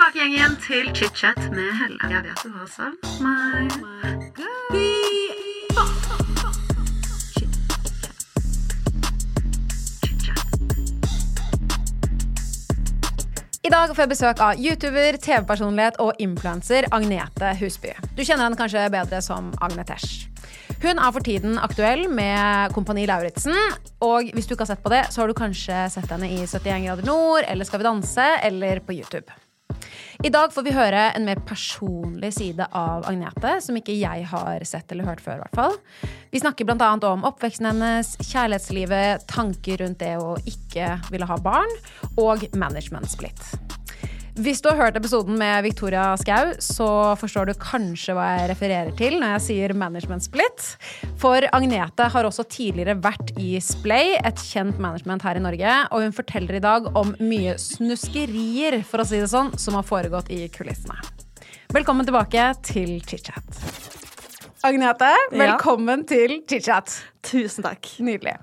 tilbake igjen, igjen til chit-chat med Helle. Jeg vet du har savn meg. I dag får jeg besøk av YouTuber, TV-personlighet og influenser Agnete Husby. Du kjenner henne kanskje bedre som Agnetesh. Hun er for tiden aktuell med Kompani Lauritzen. Og hvis du ikke har sett på det, så har du kanskje sett henne i 71 grader nord, eller Skal vi danse, eller på YouTube. I dag får vi høre en mer personlig side av Agnete, som ikke jeg har sett eller hørt før. i hvert fall. Vi snakker bl.a. om oppveksten hennes, kjærlighetslivet, tanker rundt det å ikke ville ha barn, og management split. Hvis du har hørt episoden med Victoria Skau, så forstår du kanskje hva jeg refererer til når jeg sier management split. For Agnete har også tidligere vært i Splay, et kjent management her i Norge, og hun forteller i dag om mye snuskerier, for å si det sånn, som har foregått i kulissene. Velkommen tilbake til chit-chat. Agnete, velkommen til chit-chat. Tusen takk. Nydelig.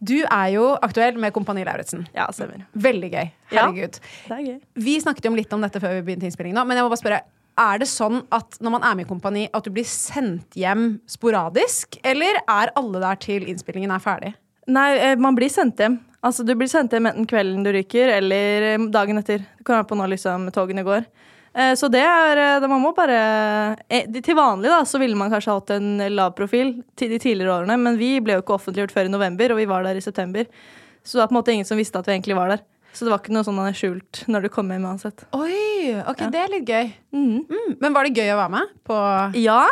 Du er jo aktuell med Kompani Lauritzen. Ja, stemmer. Veldig gøy. Ja. Det er gøy. Vi snakket jo litt om dette før vi begynte innspillingen nå, men jeg må bare spørre, er det sånn at når man er med i Kompani, at du blir sendt hjem sporadisk, eller er alle der til innspillingen er ferdig? Nei, eh, man blir sendt hjem. Altså, Du blir sendt hjem enten kvelden du ryker, eller eh, dagen etter. Det kommer an på når liksom, togene går. Eh, Så det er eh, det Man må bare eh, Til vanlig da, så ville man kanskje hatt en lav profil til de tidligere årene, men vi ble jo ikke offentliggjort før i november, og vi var der i september. Så det var på en måte ingen som visste at vi egentlig var der. Så det var ikke noe sånn man er skjult når du kom hjem uansett. Oi, ok, det er litt gøy. Mm. Mm, men var det gøy å være med på Ja.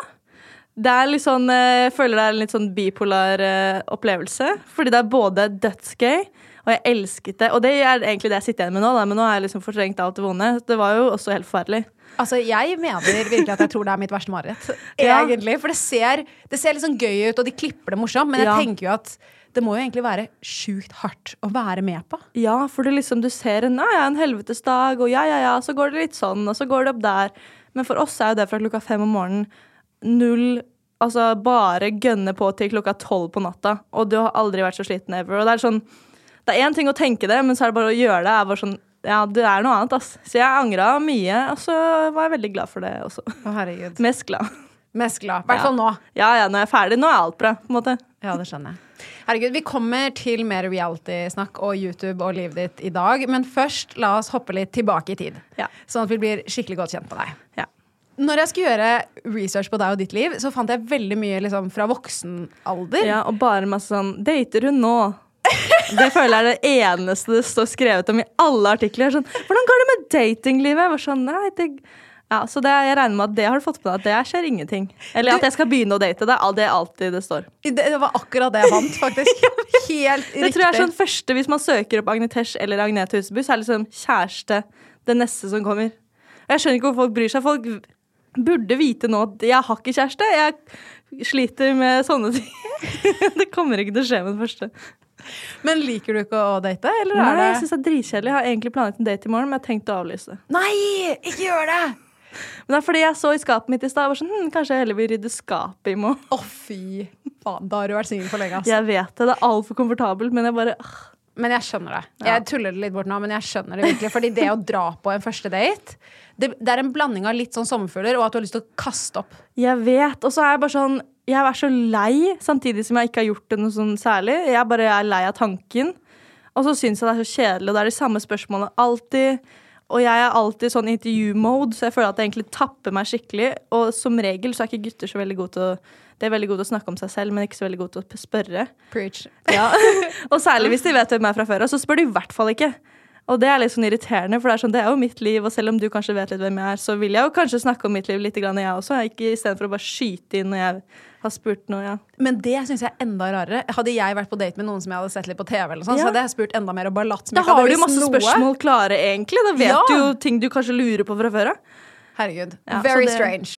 Det er litt sånn, jeg føler det er en litt sånn bipolar opplevelse. Fordi det er både dødsgøy, og jeg elsket det. Og det er egentlig det jeg sitter igjen med nå, da, men nå har jeg liksom fortrengt alt det vonde. Det var jo også helt forferdelig. Altså, Jeg mener virkelig at jeg tror det er mitt verste mareritt. Egentlig, For det ser, det ser litt sånn gøy ut, og de klipper det morsomt, men jeg Ja. tenker jo at det må jo egentlig være sjukt hardt å være med på. Ja, for du liksom, du ser en, ja, ja, en helvetes dag, og ja, ja, ja, så går det litt sånn, og så går det opp der. Men for oss er jo det fra klokka fem om morgenen null Altså bare gønne på til klokka tolv på natta, og du har aldri vært så sliten ever. Og det er sånn Det er én ting å tenke det, men så er det bare å gjøre det. Jeg var sånn, ja, det er noe annet, ass. Så jeg angra mye, og så var jeg veldig glad for det også. Å, herregud. Mest glad. Mest glad. I hvert Ja. fall nå. Ja, ja, når jeg er ferdig, nå er alt bra, på en måte. Ja, det skjønner jeg. Herregud, Vi kommer til mer reality-snakk og YouTube og livet ditt i dag. Men først, la oss hoppe litt tilbake i tid. Ja. Sånn at vi blir skikkelig godt kjent med deg. Ja. Når jeg skulle gjøre research på deg og ditt liv, så fant jeg veldig mye liksom, fra voksen alder. Ja, og bare masse sånn Dater hun nå? Det føler jeg er det eneste det står skrevet om i alle artikler. Sånn, Hvordan går det med datinglivet? Jeg var sånn, nei, det, ja, så det, jeg regner med at det har du fått på deg. At det skjer ingenting. Eller at jeg skal begynne å date. Det er det alltid det står. Det, det var akkurat det jeg vant, faktisk. Helt Det riktig. tror jeg er sånn første Hvis man søker opp Agnetesh eller Agnete Huseby, så er liksom kjæreste det neste som kommer. Jeg skjønner ikke hvorfor folk bryr seg. Folk burde vite nå at jeg har ikke kjæreste. Jeg sliter med sånne ting. Det kommer ikke til å skje med det første. Men liker du ikke å date, eller Nei, er det jeg syns det er dritkjedelig. Jeg har egentlig planlagt en date i morgen, men jeg har tenkt å avlyse. Nei, ikke gjør det! Men det er fordi jeg så i skapet mitt i stad. Sånn, hm, kanskje jeg heller vil rydde skapet i morgen. Å, fy faen. Da har du vært singel for lenge, Altså. Jeg vet det, det er altfor komfortabelt, men jeg bare ah. Men jeg skjønner det. Jeg tuller det litt bort nå, men jeg skjønner det virkelig. Fordi det å dra på en første date, det, det er en blanding av litt sånn sommerfugler og at du har lyst til å kaste opp. Jeg vet. Og så er jeg bare sånn Jeg er så lei, samtidig som jeg ikke har gjort det noe sånn særlig. Jeg bare er lei av tanken. Og så syns jeg det er så kjedelig, og det er de samme spørsmålene alltid. Og jeg er alltid sånn intervju-mode, så jeg føler at jeg egentlig tapper meg skikkelig. Og som regel så er ikke gutter så veldig gode til å De er veldig gode til å snakke om seg selv, men ikke så veldig gode til å spørre. Preach. Ja. og særlig hvis de vet hvem jeg er fra før av, så spør de i hvert fall ikke. Og det er litt sånn irriterende, for det er sånn, det er jo mitt liv, og selv om du kanskje vet litt hvem jeg er, så vil jeg jo kanskje snakke om mitt liv litt, grann, jeg også, ikke istedenfor å bare skyte inn når jeg har spurt noe. Ja. Men det syns jeg er enda rarere. Hadde jeg vært på date med noen som jeg hadde sett litt på TV, eller sånn, Ja. så hadde jeg spurt enda mer og bare latt som Da jeg ikke har du jo visst masse noe. spørsmål klare, egentlig. Da vet Ja. du jo ting du kanskje lurer på fra før av. Herregud. Ja, Very det- strange.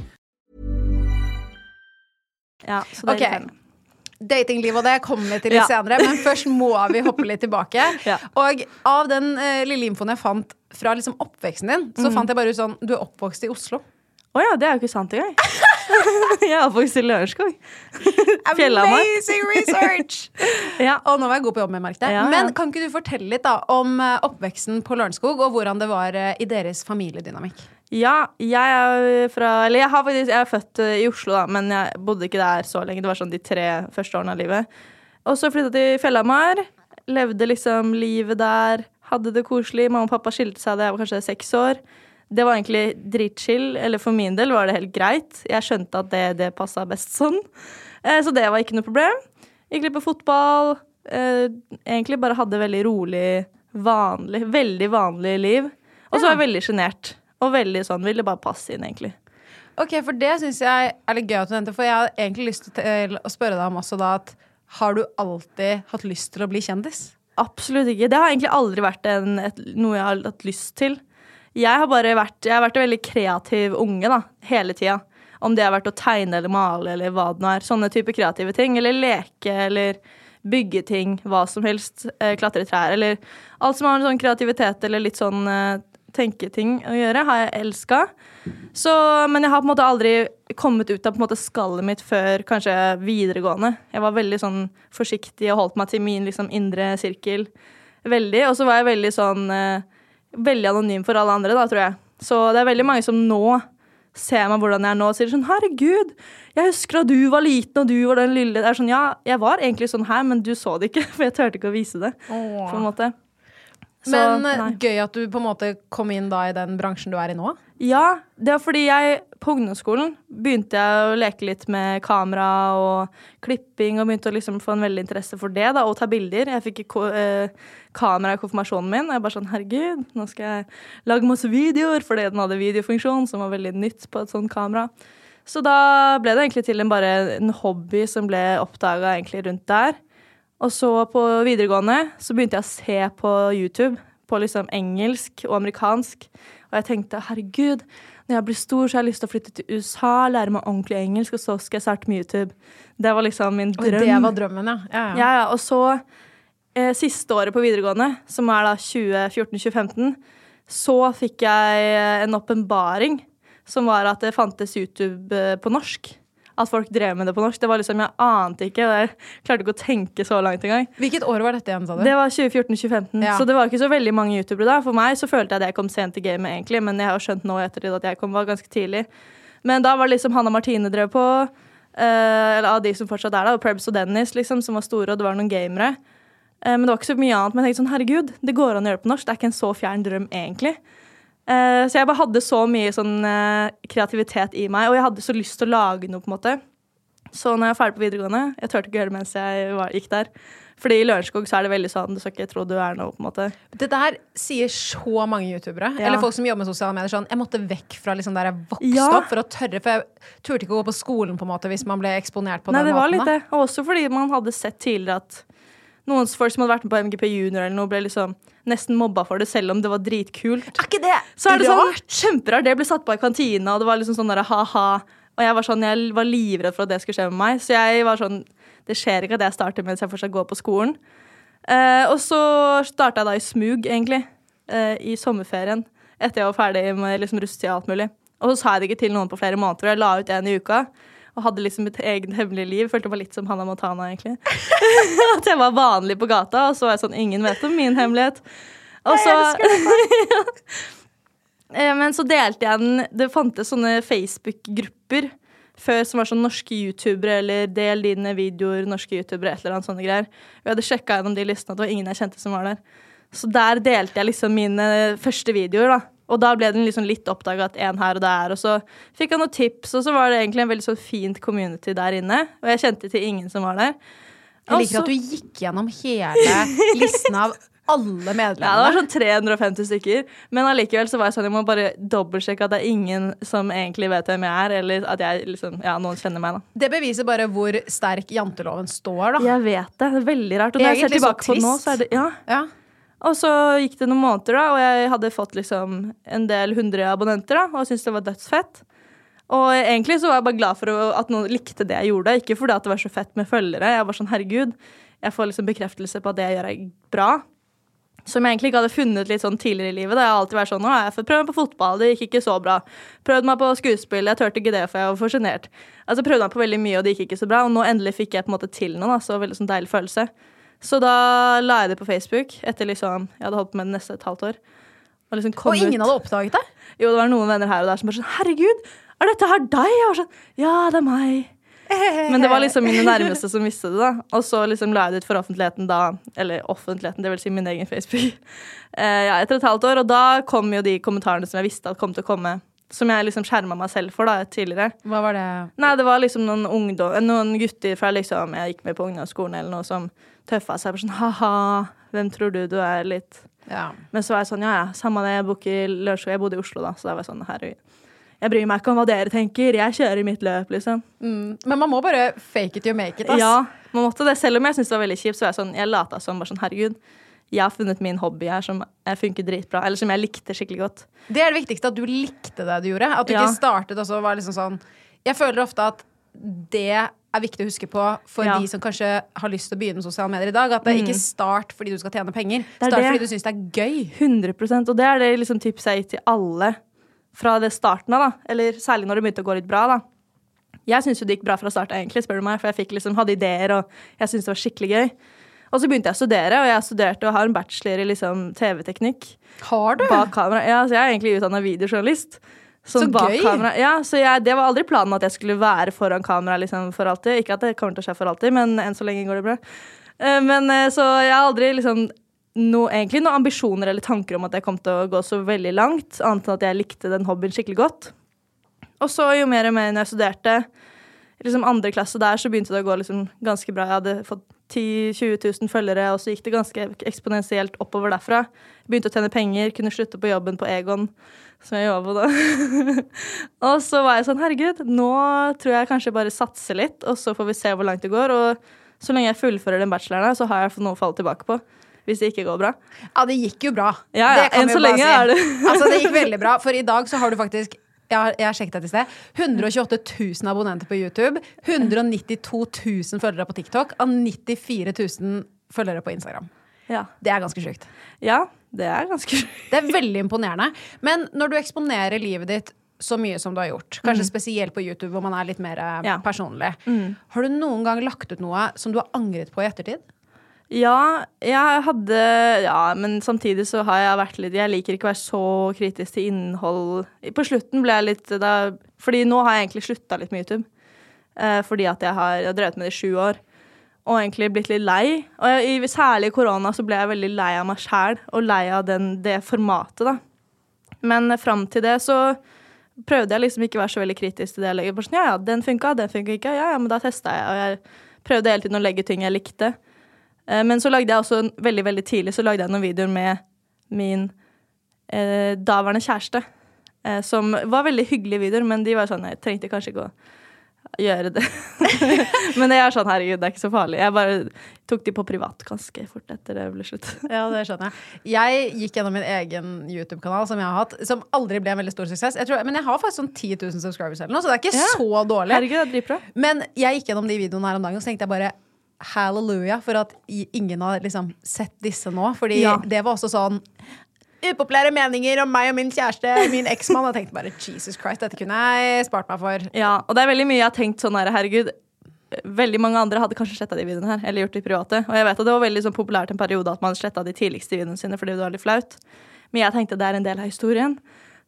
Ja, så det er Ok. irriterende. Og det kommer vi til litt Ja. senere, men først må vi hoppe litt tilbake. Ja. Og av den uh, lille infoen jeg fant fra liksom oppveksten din, så fant jeg bare ut sånn Du er oppvokst i Oslo. Å ja, det er jo ikke sant engang. jeg er oppvokst i Lørenskog. Fjellhamar. Amazing research! Ja. Og nå var jeg god på jobb med, merket. Ja. Men kan ikke du fortelle litt da om eh, oppveksten på Lørenskog, og hvordan det var eh, i deres familiedynamikk? Ja, jeg er fra Eller jeg, har faktisk, jeg er født eh, i Oslo, da, men jeg bodde ikke der så lenge. Det var sånn de tre første årene av livet. Og så flytta til Fjellhamar. Levde liksom livet der. Hadde det koselig. Mamma og pappa skilte seg da jeg var kanskje seks år. Det var egentlig dritchill. Eller for min del var det helt greit. Jeg skjønte at det, det passa best sånn. Eh, Så det var ikke noe problem. Gikk litt på fotball. eh, Egentlig bare hadde veldig rolig, vanlig, veldig vanlig liv. Og så var jeg veldig sjenert. Og veldig sånn, ville bare passe inn, egentlig. Ok, for det syns jeg er litt gøy at du nevnte, for jeg har egentlig lyst til å spørre deg om også da at har du alltid hatt lyst til å bli kjendis? Absolutt ikke. Det har egentlig aldri vært en, et, noe jeg har hatt lyst til. Jeg har bare vært, jeg har vært en veldig kreativ unge da, hele tida. Om det har vært å tegne eller male eller hva det nå er. Sånne type kreative ting. Eller leke eller bygge ting. Hva som helst. Eh, klatre i trær. Eller alt som har med sånn kreativitet eller litt sånn eh, tenketing å gjøre, har jeg elska. Men jeg har på en måte aldri kommet ut av måte skallet mitt før kanskje videregående. Jeg var veldig sånn forsiktig og holdt meg til min liksom, indre sirkel. Veldig. Og så var jeg veldig sånn eh, Veldig anonym for alle andre, da, tror jeg. Så det er veldig mange som nå ser meg hvordan jeg er nå og sier sånn Herregud, jeg husker da du var liten og du var den lille Det er sånn, Ja, jeg var egentlig sånn her, men du så det ikke, for jeg turte ikke å vise det. På en måte. Så, Men eh, nei. gøy at du på en måte kom inn da i den bransjen du er i nå. Ja, det var fordi jeg på ungdomsskolen begynte jeg å leke litt med kamera og klipping og begynte å liksom få en veldig interesse for det da, og ta bilder. Jeg fikk eh, kamera i konfirmasjonen min, og jeg bare sånn herregud, nå skal jeg lage masse videoer, fordi den hadde videofunksjon, som var veldig nytt på et sånt kamera. Så da ble det egentlig til en, bare en hobby som ble oppdaga egentlig rundt der. Og så på videregående så begynte jeg å se på YouTube på liksom engelsk og amerikansk. Og jeg tenkte herregud, når jeg blir stor, så har jeg lyst til å flytte til USA, lære meg ordentlig engelsk, og så skal jeg starte med YouTube. Det var liksom min drøm. Og det var drømmen, ja. ja, ja. Ja, ja. Og så, eh, siste året på videregående, som er da 2014-2015, så fikk jeg en åpenbaring, som var at det fantes YouTube eh, på norsk. At folk drev med det på norsk. Det var liksom, Jeg ante ikke. Jeg klarte ikke å tenke så langt engang. Hvilket år var dette igjen, sa du? Det var 2014-2015, Ja. så det var ikke så veldig mange youtubere da. For meg så følte jeg at jeg kom sent i gamet, egentlig, men jeg har skjønt nå i ettertid at jeg kom var ganske tidlig. Men da var det liksom Hanna Martine drev på, eh, eller av de som fortsatt er da, og Prebz og Dennis, liksom, som var store, og det var noen gamere. Eh, men det var ikke så mye annet. Men jeg tenkte sånn, herregud, det går an å gjøre det på norsk. Det er ikke en så fjern drøm, egentlig. Eh, så jeg bare hadde så mye sånn eh, kreativitet i meg, og jeg hadde så lyst til å lage noe, på en måte. Så når jeg var ferdig på videregående Jeg turte ikke å gjøre det mens jeg var, gikk der. Fordi i Lørenskog så er det veldig sånn Du skal ikke tro du er noe, på en måte. Det der sier så mange youtubere, Ja. eller folk som jobber med sosiale medier, sånn Jeg måtte vekk fra liksom der jeg vokste Ja. opp for å tørre, for jeg turte ikke å gå på skolen på en måte hvis man ble eksponert på Nei, den det var litt det. Og også fordi man hadde sett tidligere at noen folk som hadde vært med på MGP Junior eller noe, ble liksom nesten mobba for det, selv om det var dritkult. Er ikke det Så er det sånn rart? kjemperart. Det ble satt på i kantina, og det var liksom sånn der ha-ha. Og jeg var sånn, jeg var livredd for at det skulle skje med meg. Så jeg var sånn Det skjer ikke at jeg starter mens jeg fortsatt går på skolen. Eh, og så starta jeg da i smug, egentlig. eh, I sommerferien. Etter jeg var ferdig med liksom russetida og alt mulig. Og så sa jeg det ikke til noen på flere måneder. og Jeg la ut en i uka. Og hadde liksom et eget hemmelig liv. Følte meg litt som Hannah Montana, egentlig. At jeg var vanlig på gata, og så var jeg sånn Ingen vet om min hemmelighet. Og så Eh, Men så delte jeg den Det fantes sånne Facebook-grupper før som var sånn norske youtubere eller del dine videoer, norske youtubere, et eller annet sånne greier. Og jeg hadde sjekka gjennom de listene, at det var ingen jeg kjente som var der. Så der delte jeg liksom mine første videoer, da. Og da ble den liksom litt oppdaga at en her og der. Og så fikk jeg noen tips, og så var det egentlig en veldig sånn fint community der inne. Og jeg kjente til ingen som var der. Jeg liker Og at du gikk gjennom hele listen av alle Ja, det var sånn 350 stykker. Men allikevel så var jeg sånn, jeg må bare dobbeltsjekke at det er ingen som egentlig vet hvem jeg er, eller at jeg liksom, ja, noen kjenner meg, da. Det beviser bare hvor sterk janteloven står, da. Jeg vet det. Det er veldig rart. Og når jeg ser Egentlig tilbake på nå, så er det Ja. Ja. Og så gikk det noen måneder, da, og jeg hadde fått liksom en del hundre abonnenter, da, og syntes det var dødsfett. Og egentlig så var jeg bare glad for at noen likte det jeg gjorde, ikke fordi at det var så fett med følgere. Jeg var sånn, herregud, jeg får liksom bekreftelse på at det jeg gjør er bra. Som jeg egentlig ikke hadde funnet litt sånn tidligere i livet. Da. Jeg har alltid vært sånn, nå jeg fått meg på fotball, det gikk ikke så bra. Prøvd meg på skuespill, jeg turte ikke det for jeg var for sjenert. Altså prøvde meg på veldig mye, og det gikk ikke så bra. Og nå endelig fikk jeg på en måte til noe, da, så veldig sånn deilig følelse. Så da la jeg det på Facebook etter liksom, jeg hadde holdt på med det nesten et halvt år. Og, liksom kom Og ingen ut. hadde oppdaget det? Jo, det var noen venner her og der som bare sånn Herregud, er dette her deg? Jeg var sånn Ja, det er meg. Men det var liksom mine nærmeste som visste det, da. Og så liksom la jeg det ut for offentligheten da. Eller offentligheten, det vil si min egen Facebook. Eh, ja, etter et halvt år. Og da kom jo de kommentarene som jeg visste at kom til å komme. Som jeg liksom skjerma meg selv for da, tidligere. Hva var det? Nei, det var liksom noen, ungdom, noen gutter fra liksom Jeg gikk med på ungdomsskolen eller noe som tøffa seg. Sånn ha-ha, hvem tror du du er? Litt Ja. men så var jeg sånn, ja ja, samme det, jeg bor ikke i Lørenskog, jeg bodde i Oslo da, så da var jeg sånn, herregud. Jeg bryr meg ikke om hva dere tenker, jeg kjører mitt løp, liksom. Mm. Men man må bare fake it you make it, ass. Ja, man måtte det, selv om jeg syntes det var veldig kjipt, så var jeg sånn, jeg lata som bare sånn, herregud, jeg har funnet min hobby her som funker dritbra, eller som jeg likte skikkelig godt. Det er det viktigste, at du likte det du gjorde. At du Ja. ikke startet og så var liksom sånn Jeg føler ofte at det er viktig å huske på for Ja. de som kanskje har lyst til å begynne med sosiale medier i dag. At det ikke start fordi du skal tjene penger. Start Det er fordi du syns det er gøy. 100% og det er det liksom tipset jeg gir til alle fra det starten av, da. Eller særlig når det begynte å gå litt bra, da. Jeg syns jo det gikk bra fra start, egentlig, spør du meg, for jeg liksom, hadde ideer, og jeg syntes det var skikkelig gøy. Og så begynte jeg å studere, og jeg studerte og har en bachelor i liksom TV-teknikk. Har du? Bak kamera. Ja, så jeg er egentlig utdanna videojournalist. Så bak gøy. Kamera. Ja, så jeg, det var aldri planen at jeg skulle være foran kamera liksom, for alltid. Ikke at det kommer til å skje for alltid, men enn så lenge går det bra. Eh, Men eh, Så jeg har aldri liksom no, egentlig noen ambisjoner eller tanker om at jeg kom til å gå så veldig langt, annet enn at jeg likte den hobbyen skikkelig godt. Og så jo mer og mer når jeg studerte, liksom andre klasse der, så begynte det å gå liksom ganske bra. Jeg hadde fått 10 000-20 000 følgere, og så gikk det ganske eksponentielt oppover derfra. Begynte å tjene penger, kunne slutte på jobben på Egon, som jeg jobba på da. og så var jeg sånn, herregud, nå tror jeg kanskje bare satser litt, og så får vi se hvor langt det går. Og så lenge jeg fullfører den bacheloren, så har jeg noe å falle tilbake på. Hvis det ikke går bra. Ja, det gikk jo bra. Ja, ja, enn så lenge si. er det. altså, det gikk veldig bra. For i dag så har du faktisk jeg har, jeg har sjekket dette til sted. 128 000 abonnenter på YouTube. 192 000 følgere på TikTok. Og 94 000 følgere på Instagram. Ja, Det er ganske sjukt. ja det er ganske Det er veldig imponerende. Men når du eksponerer livet ditt så mye som du har gjort, kanskje spesielt på YouTube hvor man er litt mer ja. personlig, Mm. har du noen gang lagt ut noe som du har angret på i ettertid? Ja, jeg hadde Ja, men samtidig så har jeg vært litt Jeg liker ikke å være så kritisk til innhold. På slutten ble jeg litt da, Fordi nå har jeg egentlig slutta litt med YouTube. Eh, fordi at jeg har, jeg har drevet med det i sju år. Og egentlig blitt litt lei. Og jeg, særlig i korona så ble jeg veldig lei av meg sjæl, og lei av den, det formatet, da. Men fram til det så prøvde jeg liksom ikke å være så veldig kritisk til det. Jeg bare sånn, ja, ja, den funka, den funka ikke. Ja, ja, men da testa jeg. Og jeg prøvde hele tiden å legge ting jeg likte. Eh, Men så lagde jeg også veldig veldig tidlig så lagde jeg noen videoer med min eh, daværende kjæreste. Eh, som var veldig hyggelige videoer, men de var sånn Jeg trengte kanskje ikke å gjøre det. men jeg er sånn, herregud, det er ikke så farlig. Jeg bare tok de på privat ganske fort etter det ble slutt. Ja, det skjønner jeg. Jeg gikk gjennom min egen YouTube-kanal som jeg har hatt, som aldri ble en veldig stor suksess. Jeg tror, men jeg har faktisk sånn 10 000 subscribers eller noe, så det er ikke Ja. så dårlig. Herregud, det er. Men jeg gikk gjennom de videoene her om dagen, og så tenkte jeg bare halleluja for at ingen har liksom sett disse nå. Fordi Ja. det var også sånn upopulære meninger om meg og min kjæreste, min eksmann. Og tenkte bare Jesus Christ, dette kunne jeg spart meg for. Ja, og det er veldig mye jeg har tenkt sånn her, herregud. Veldig mange andre hadde kanskje sletta de videoene her, eller gjort de private. Og jeg vet at det var veldig sånn populært en periode at man sletta de tidligste videoene sine fordi det var litt flaut. Men jeg tenkte det er en del av historien.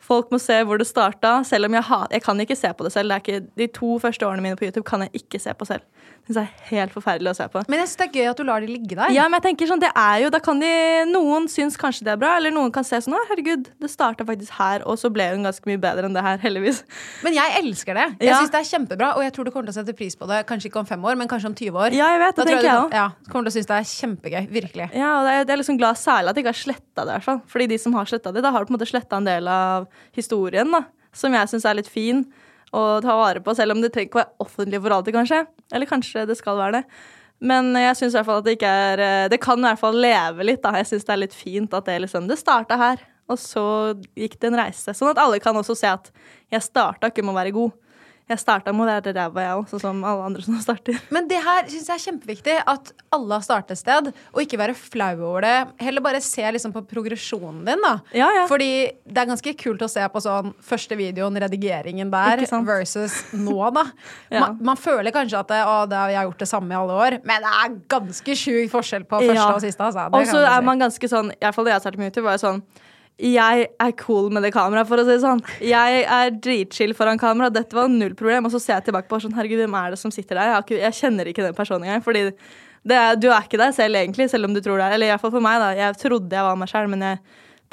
Folk må se hvor det starta, selv om jeg, ha, jeg kan ikke se på det selv. Det ikke, de to første årene mine på YouTube kan jeg ikke se på selv. Det er helt forferdelig å se på. Men jeg synes det er gøy at du lar de ligge der. Ja, men jeg tenker sånn, det er jo, da kan de, Noen syns kanskje det er bra, eller noen kan se sånn Å, herregud, det starta faktisk her, og så ble hun ganske mye bedre enn det her, heldigvis. Men jeg elsker det. Jeg Ja. synes det er kjempebra, og jeg tror du kommer til å sette pris på det kanskje ikke om fem år, men kanskje om 20 år. Ja, jeg vet, det Da tenker jeg òg. ja, kommer til å synes det er kjempegøy. Virkelig. Ja, og det er, det er liksom glad særlig at de ikke har sletta det, i hvert fall. Fordi de som har sletta det, da har du på en måte sletta en del av historien, da. Som jeg syns er litt fin å ta vare på, selv om det trenger ikke å være offentlig for alltid, kanskje. Eller kanskje det skal være det. Men jeg syns i hvert fall at det ikke er eh, Det kan i hvert fall leve litt, da. Jeg syns det er litt fint at det liksom Det starta her, og så gikk det en reise. Sånn at alle kan også se at jeg starta ikke med å være god. Jeg starta med å være ræva, jeg òg, sånn som alle andre som starter. Men det her synes jeg er kjempeviktig. At alle har startet et sted. Og ikke være flau over det. Heller bare se liksom på progresjonen din. da Ja, ja. Fordi det er ganske kult å se på sånn første videoen, redigeringen der, versus nå, da. Ja. man, man føler kanskje at det, å, det, har jeg har gjort det samme i alle år, men det er ganske sjuk forskjell på første og siste. Altså. Og så er man ganske sånn, i hvert fall da jeg startet med YouTube, var jeg sånn jeg er cool med det kameraet, for å si det sånn. Jeg er dritchill foran kamera. Dette var null problem. Og så ser jeg tilbake på sånn, herregud, hvem er det som sitter der? Jeg, ikke, jeg kjenner ikke den personen engang. Fordi det er, du er ikke deg selv egentlig, selv om du tror det er. Eller i hvert fall for meg, da. Jeg trodde jeg var meg selv, men jeg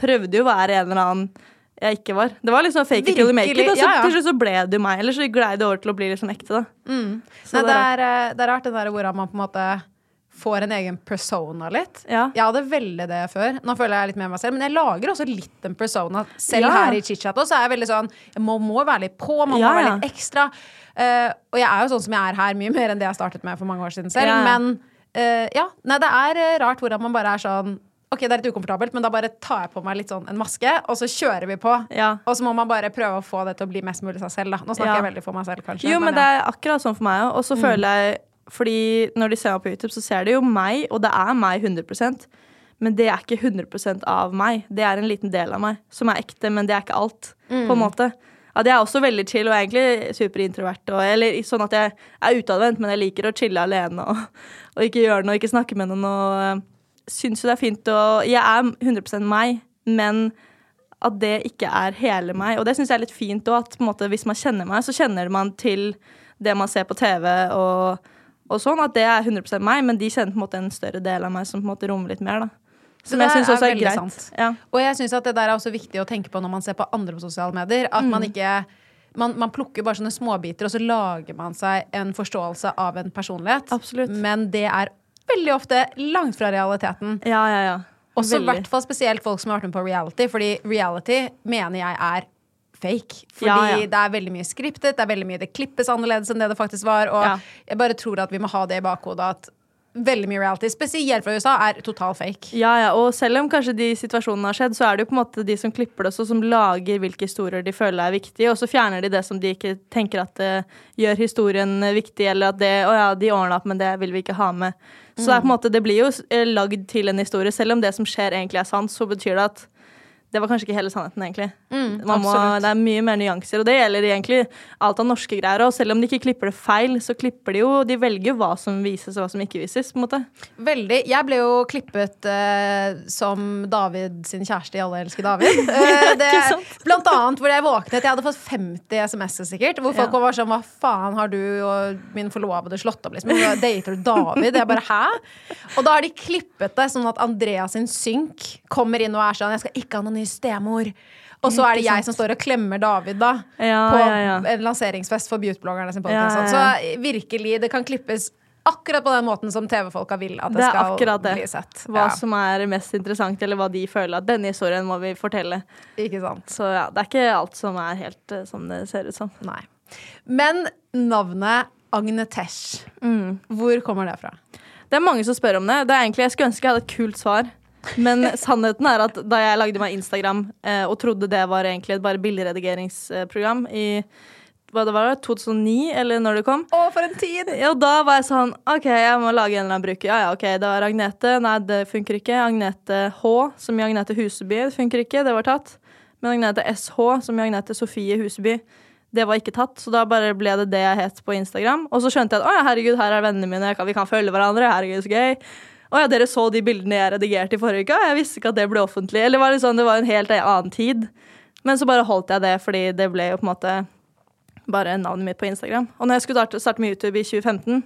prøvde jo å være en eller annen jeg ikke var. Det var liksom fake it till you make it, og så ja, ja. til slutt så ble du meg. Eller så glei det over til å bli liksom ekte, da. Så Nei, det er eh, det er rart det der hvordan man på en måte får en egen persona litt. Ja. Jeg hadde veldig det før. Nå føler jeg litt mer meg selv, men jeg lager også litt en persona. Selv Ja. her i chit-chat også, så er jeg veldig sånn Jeg må, må være litt på, man må Ja, være litt ekstra. Uh, og jeg er jo sånn som jeg er her, mye mer enn det jeg startet med for mange år siden selv. Men uh, ja, nei, det er eh, rart hvordan man bare er sånn Ok, det er litt ukomfortabelt, men da bare tar jeg på meg litt sånn en maske, og så kjører vi på. Ja. Og så må man bare prøve å få det til å bli mest mulig seg selv, da. Nå snakker Ja. jeg veldig for meg selv, kanskje. Jo, men det ja. er akkurat sånn for meg òg. Og så føler jeg Fordi når de ser meg på YouTube, så ser de jo meg, og det er meg 100% Men det er ikke 100% av meg. Det er en liten del av meg som er ekte, men det er ikke alt. På en måte. At jeg er også veldig chill og egentlig superintrovert. Og, eller sånn at jeg er utadvendt, men jeg liker å chille alene og, og ikke gjøre noe, ikke snakke med noen. Og øh, syns jo det er fint å Jeg er 100% meg, men at det ikke er hele meg. Og det syns jeg er litt fint òg, at måte, hvis man kjenner meg, så kjenner man til det man ser på TV og, og sånn, at det er 100% meg, men de kjenner på en måte en større del av meg som på en måte rommer litt mer, da. Så Som jeg syns er også er veldig greit. Ja. Og jeg syns at det der er også viktig å tenke på når man ser på andre på sosiale medier. At Mm. man ikke man, man plukker bare sånne småbiter, og så lager man seg en forståelse av en personlighet. Absolutt. Men det er veldig ofte langt fra realiteten. ja, ja, ja. Også i hvert fall spesielt folk som har vært med på reality, fordi reality mener jeg er fake. Fordi Ja, ja. det er veldig mye skriptet, det er veldig mye det klippes annerledes enn det det faktisk var. Og Ja. jeg bare tror at vi må ha det i bakhodet at veldig mye reality, spesielt fra USA, er total fake. Ja, ja, og selv om kanskje de situasjonene har skjedd, så er det jo på en måte de som klipper det også, som lager hvilke historier de føler er viktige, og så fjerner de det som de ikke tenker at det gjør historien viktig, eller at det, å ja, de ordna opp, men det vil vi ikke ha med. Så det på en måte, det blir jo eh, lagd til en historie, selv om det som skjer egentlig er sant, så betyr det at det var kanskje ikke hele sannheten, egentlig. Man må, det er mye mer nyanser, og det gjelder egentlig alt av norske greier. Og selv om de ikke klipper det feil, så klipper de jo De velger hva som vises, og hva som ikke vises. på en måte. Veldig. Jeg ble jo klippet eh, som David sin kjæreste i Alle elsker David. Eh, det, blant annet hvor jeg våknet. Jeg hadde fått 50 SMS-er sikkert. Hvor folk Ja. var sånn Hva faen har du og min forlovede slått opp? Liksom. Dater du David? Jeg bare hæ? Og da har de klippet det sånn at Andreas sin synk kommer inn og er sånn Jeg skal ikke noen ny stemor. Og så er det jeg som står og klemmer David da Ja, på ja, ja. en lanseringsfest for beautybloggerne sin ja. Så virkelig, det kan klippes akkurat på den måten som TV-folka vil at det, Det skal bli sett. Hva som er mest interessant, eller hva de føler at denne historien må vi fortelle. ikke sant? Så ja, det er ikke alt som er helt uh, som det ser ut som. Nei. Men navnet Agnetesh, Mm. hvor kommer det fra? Det er mange som spør om det. det egentlig, jeg skulle ønske jeg hadde et kult svar. Men sannheten er at da jeg lagde meg Instagram eh, og trodde det var egentlig et bare bilderedigeringsprogram i hva det var, 2009, eller når det kom Å, for en tid! Ja, og da var jeg sånn OK, jeg må lage en eller annen bruker. Ja, ja, OK, det var Agnete. Nei, det funker ikke. Agnete H, som i Agnete Huseby, det funker ikke. Det var tatt. Men Agnete SH, som i Agnete Sofie Huseby, det var ikke tatt. Så da bare ble det det jeg het på Instagram. Og så skjønte jeg at å ja, herregud, her er vennene mine, vi kan følge hverandre. Herregud, så gøy. Å ja, dere så de bildene jeg redigerte i forrige uke? og Jeg visste ikke at det ble offentlig. Eller det var, liksom, det var en helt annen tid. Men så bare holdt jeg det, fordi det ble jo på en måte bare navnet mitt på Instagram. Og når jeg skulle starte, med YouTube i 2015,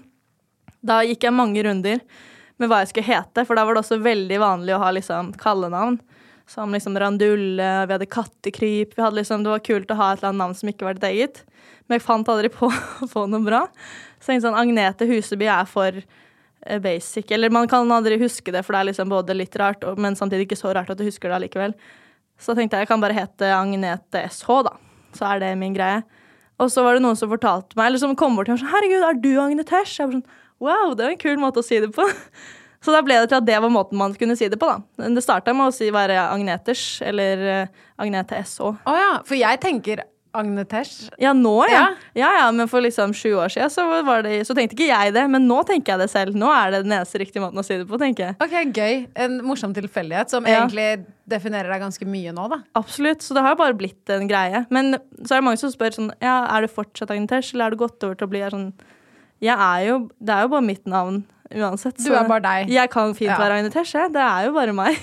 da gikk jeg mange runder med hva jeg skulle hete, for da var det også veldig vanlig å ha liksom kallenavn. Som liksom Randulle, vi hadde Kattekryp vi hadde liksom, Det var kult å ha et eller annet navn som ikke var ditt eget. Men jeg fant aldri på å få noe bra. Så jeg tenkte sånn, Agnete Huseby er for basic. Eller man kan aldri huske det, for det er liksom både litt rart, men samtidig ikke så rart at du husker det allikevel. Så da tenkte jeg jeg kan bare hete Agnete SH, da. Så er det min greie. Og så var det noen som fortalte meg, eller som kom bort til meg sånn Herregud, er du Agnetesh? Jeg var sånn Wow, det var en kul måte å si det på. Så da ble det til at det var måten man kunne si det på, da. Det starta med å si være Agneters, eller eh, Agnete SH. Å ja, for jeg tenker Agnetesh. Ja, nå, ja. Ja. ja. Ja, men for liksom sju år siden så, var det, så tenkte ikke jeg det. Men nå tenker jeg det selv. Nå er det den eneste riktige måten å si det på, tenker jeg. Ok, gøy. En morsom tilfeldighet som Ja. egentlig definerer deg ganske mye nå, da. Absolutt. Så det har bare blitt en greie. Men så er det mange som spør sånn Ja, er du fortsatt Agne Tesh, eller er du gått over til å bli sånn Jeg er jo Det er jo bare mitt navn uansett. Du er bare deg. Jeg kan fint Ja. være Agnetesh, jeg. Det er jo bare meg.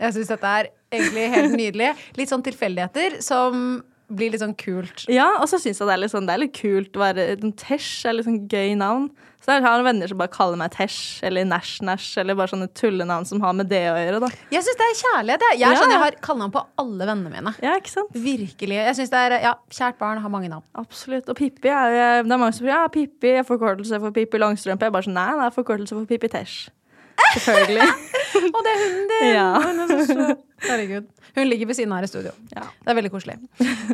Jeg syns dette er egentlig helt nydelig. Litt sånn tilfeldigheter som blir litt sånn kult. Ja, og så syns jeg det er litt sånn Det er litt kult å være en Tesh. er litt sånn gøy navn. Så jeg har venner som bare kaller meg Tesh eller Nash-Nash eller bare sånne tullenavn som har med det å gjøre, da. Jeg syns det er kjærlighet. Jeg, jeg, er Ja. sånn, jeg har kallenavn på alle vennene mine. Ja, ikke sant? Virkelig. Jeg synes det er, ja, Kjært barn har mange navn. Absolutt. Og Pippi er jo Det er mange som sier ja, Pippi er forkortelse for Pippi Langstrømpe. Jeg er bare sånn Nei, det er forkortelse for Pippi Tesh. Selvfølgelig. Og det er hunden din! Ja. Hun er så søt. Herregud. Hun ligger ved siden av her i studio. Ja. Det er veldig koselig.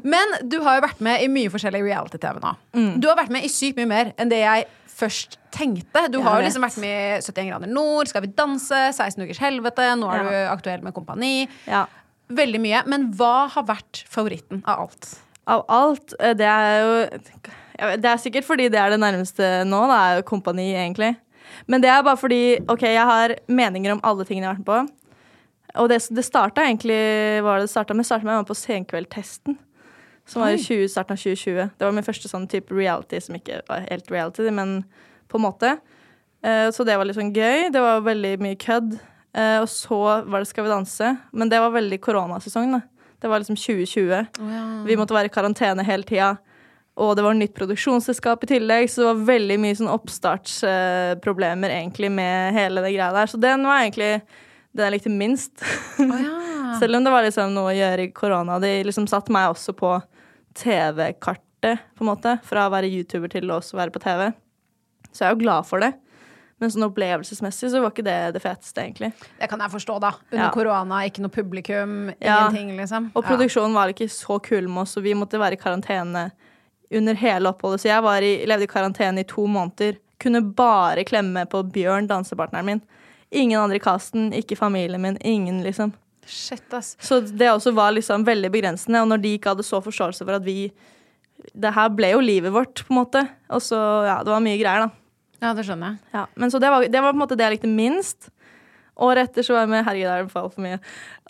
Men du har jo vært med i mye forskjellig reality-TV nå. Mm. Du har vært med i sykt mye mer enn det jeg først tenkte. Du Jeg har jo liksom vært med i 71 grader nord, Skal vi danse, 16 ukers helvete, nå er Ja. du aktuell med Kompani. Ja. Veldig mye. Men hva har vært favoritten av alt? Av alt. eh, Det er jo Det er sikkert fordi det er det nærmeste nå. Det er jo kompani, egentlig. Men det er bare fordi OK, jeg har meninger om alle tingene jeg har vært med på. Og det, det starta egentlig Hva var det det starta med? Starta med jeg var på Senkveldtesten. Som var i 20, starten av 2020. Det var min første sånn type reality som ikke var helt reality, men på en måte. Eh, Så det var litt sånn gøy. Det var veldig mye kødd. Eh, Og så var det Skal vi danse. Men det var veldig koronasesong, da. Det var liksom 2020. Vi måtte være i karantene hele tida. Og det var nytt produksjonsselskap i tillegg, så det var veldig mye sånn oppstartsproblemer egentlig med hele det greia der. Så den var egentlig den jeg likte minst. Selv om det var liksom noe å gjøre i korona. De liksom satte meg også på TV-kartet, på en måte. Fra å være YouTuber til å også være på TV. Så jeg er jo glad for det. Men sånn opplevelsesmessig så var ikke det det feteste, egentlig. Det kan jeg forstå, da. Under Ja. korona, ikke noe publikum, Ja. ingenting, liksom. Og produksjonen var ikke så kul med oss, så vi måtte være i karantene under hele oppholdet. Så jeg var i, levde i karantene i to måneder. Kunne bare klemme på Bjørn, dansepartneren min. Ingen andre i casten, ikke familien min, ingen, liksom. Shit, ass. Så det også var liksom veldig begrensende. Og når de ikke hadde så forståelse for at vi Det her ble jo livet vårt, på en måte. Og så, ja, det var mye greier, da. Ja, det skjønner jeg. Ja, men så det var, det var på en måte det jeg likte minst. Året etter så var jeg med Herregud, det er for altfor mye.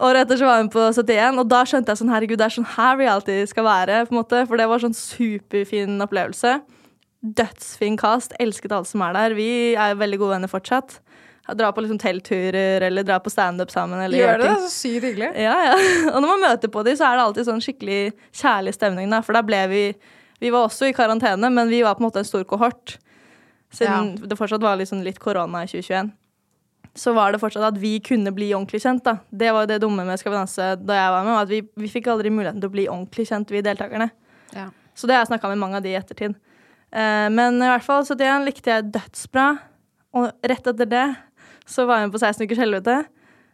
Året etter så var jeg med på 71, og da skjønte jeg sånn Herregud, det er sånn her reality skal være. på en måte, For det var sånn superfin opplevelse. Dødsfin cast. Elsket alle som er der. Vi er veldig gode venner fortsatt. Dra på liksom teltturer eller dra på standup sammen. Eller Gjør det? ting. Så sykt hyggelig. Ja, ja. Og når man møter på dem, så er det alltid sånn skikkelig kjærlig stemning. Da. For da ble vi Vi var også i karantene, men vi var på en måte en stor kohort. Siden det fortsatt var liksom litt korona i 2021. Så var det fortsatt at vi kunne bli ordentlig kjent. da. Det var jo det dumme med Skal vi danse da jeg var med, at vi, vi fikk aldri muligheten til å bli ordentlig kjent, vi deltakerne. Ja. Så det har jeg snakka med mange av de i ettertid. Eh, men i hvert fall 71 likte jeg dødsbra. Og rett etter det så var jeg med på 16 ukers helvete.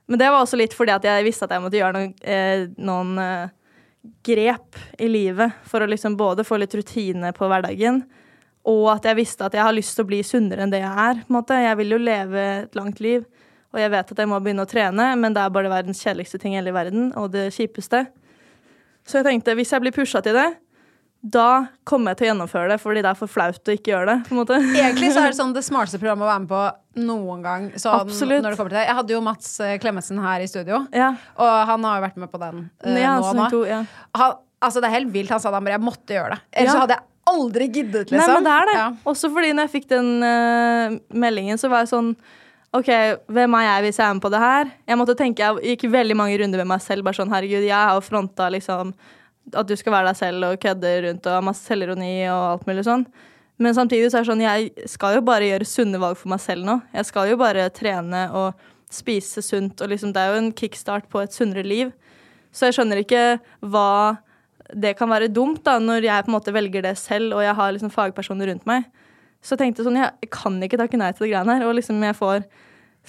Men det var også litt fordi at jeg visste at jeg måtte gjøre noen, eh, noen eh, grep i livet for å liksom både få litt rutine på hverdagen, og at jeg visste at jeg har lyst til å bli sunnere enn det jeg er. på en måte. Jeg vil jo leve et langt liv, og jeg vet at jeg må begynne å trene, men det er bare verdens kjedeligste ting i hele verden, og det kjipeste. Så jeg tenkte, hvis jeg blir pusha til det, da kommer jeg til å gjennomføre det, fordi det er for flaut å ikke gjøre det. på en måte. Egentlig så er det sånn det smarteste programmet å være med på noen gang. Sånn. Når det kommer til det. Jeg hadde jo Mats eh, Klemetsen her i studio, Ja. og han har jo vært med på den uh, Ja, nå. to, ja. Han, altså, det er helt vilt. Han sa da bare jeg måtte gjøre det. Ellers Ja. hadde jeg aldri giddet, liksom. Nei, men det er det. Også fordi når jeg fikk den uh, meldingen, så var jeg sånn OK, hvem er jeg hvis jeg er med på det her? Jeg måtte tenke, jeg gikk veldig mange runder med meg selv. Bare sånn, herregud, jeg har fronta liksom at du skal være deg selv og kødde rundt og ha masse selvironi og alt mulig sånn. Men samtidig så er det sånn, jeg skal jo bare gjøre sunne valg for meg selv nå. Jeg skal jo bare trene og spise sunt, og liksom det er jo en kickstart på et sunnere liv. Så jeg skjønner ikke hva det kan være dumt da, når jeg på en måte velger det selv, og jeg har liksom fagpersoner rundt meg. Så jeg tenkte sånn, jeg kan ikke takke nei til det greiene her, og liksom jeg får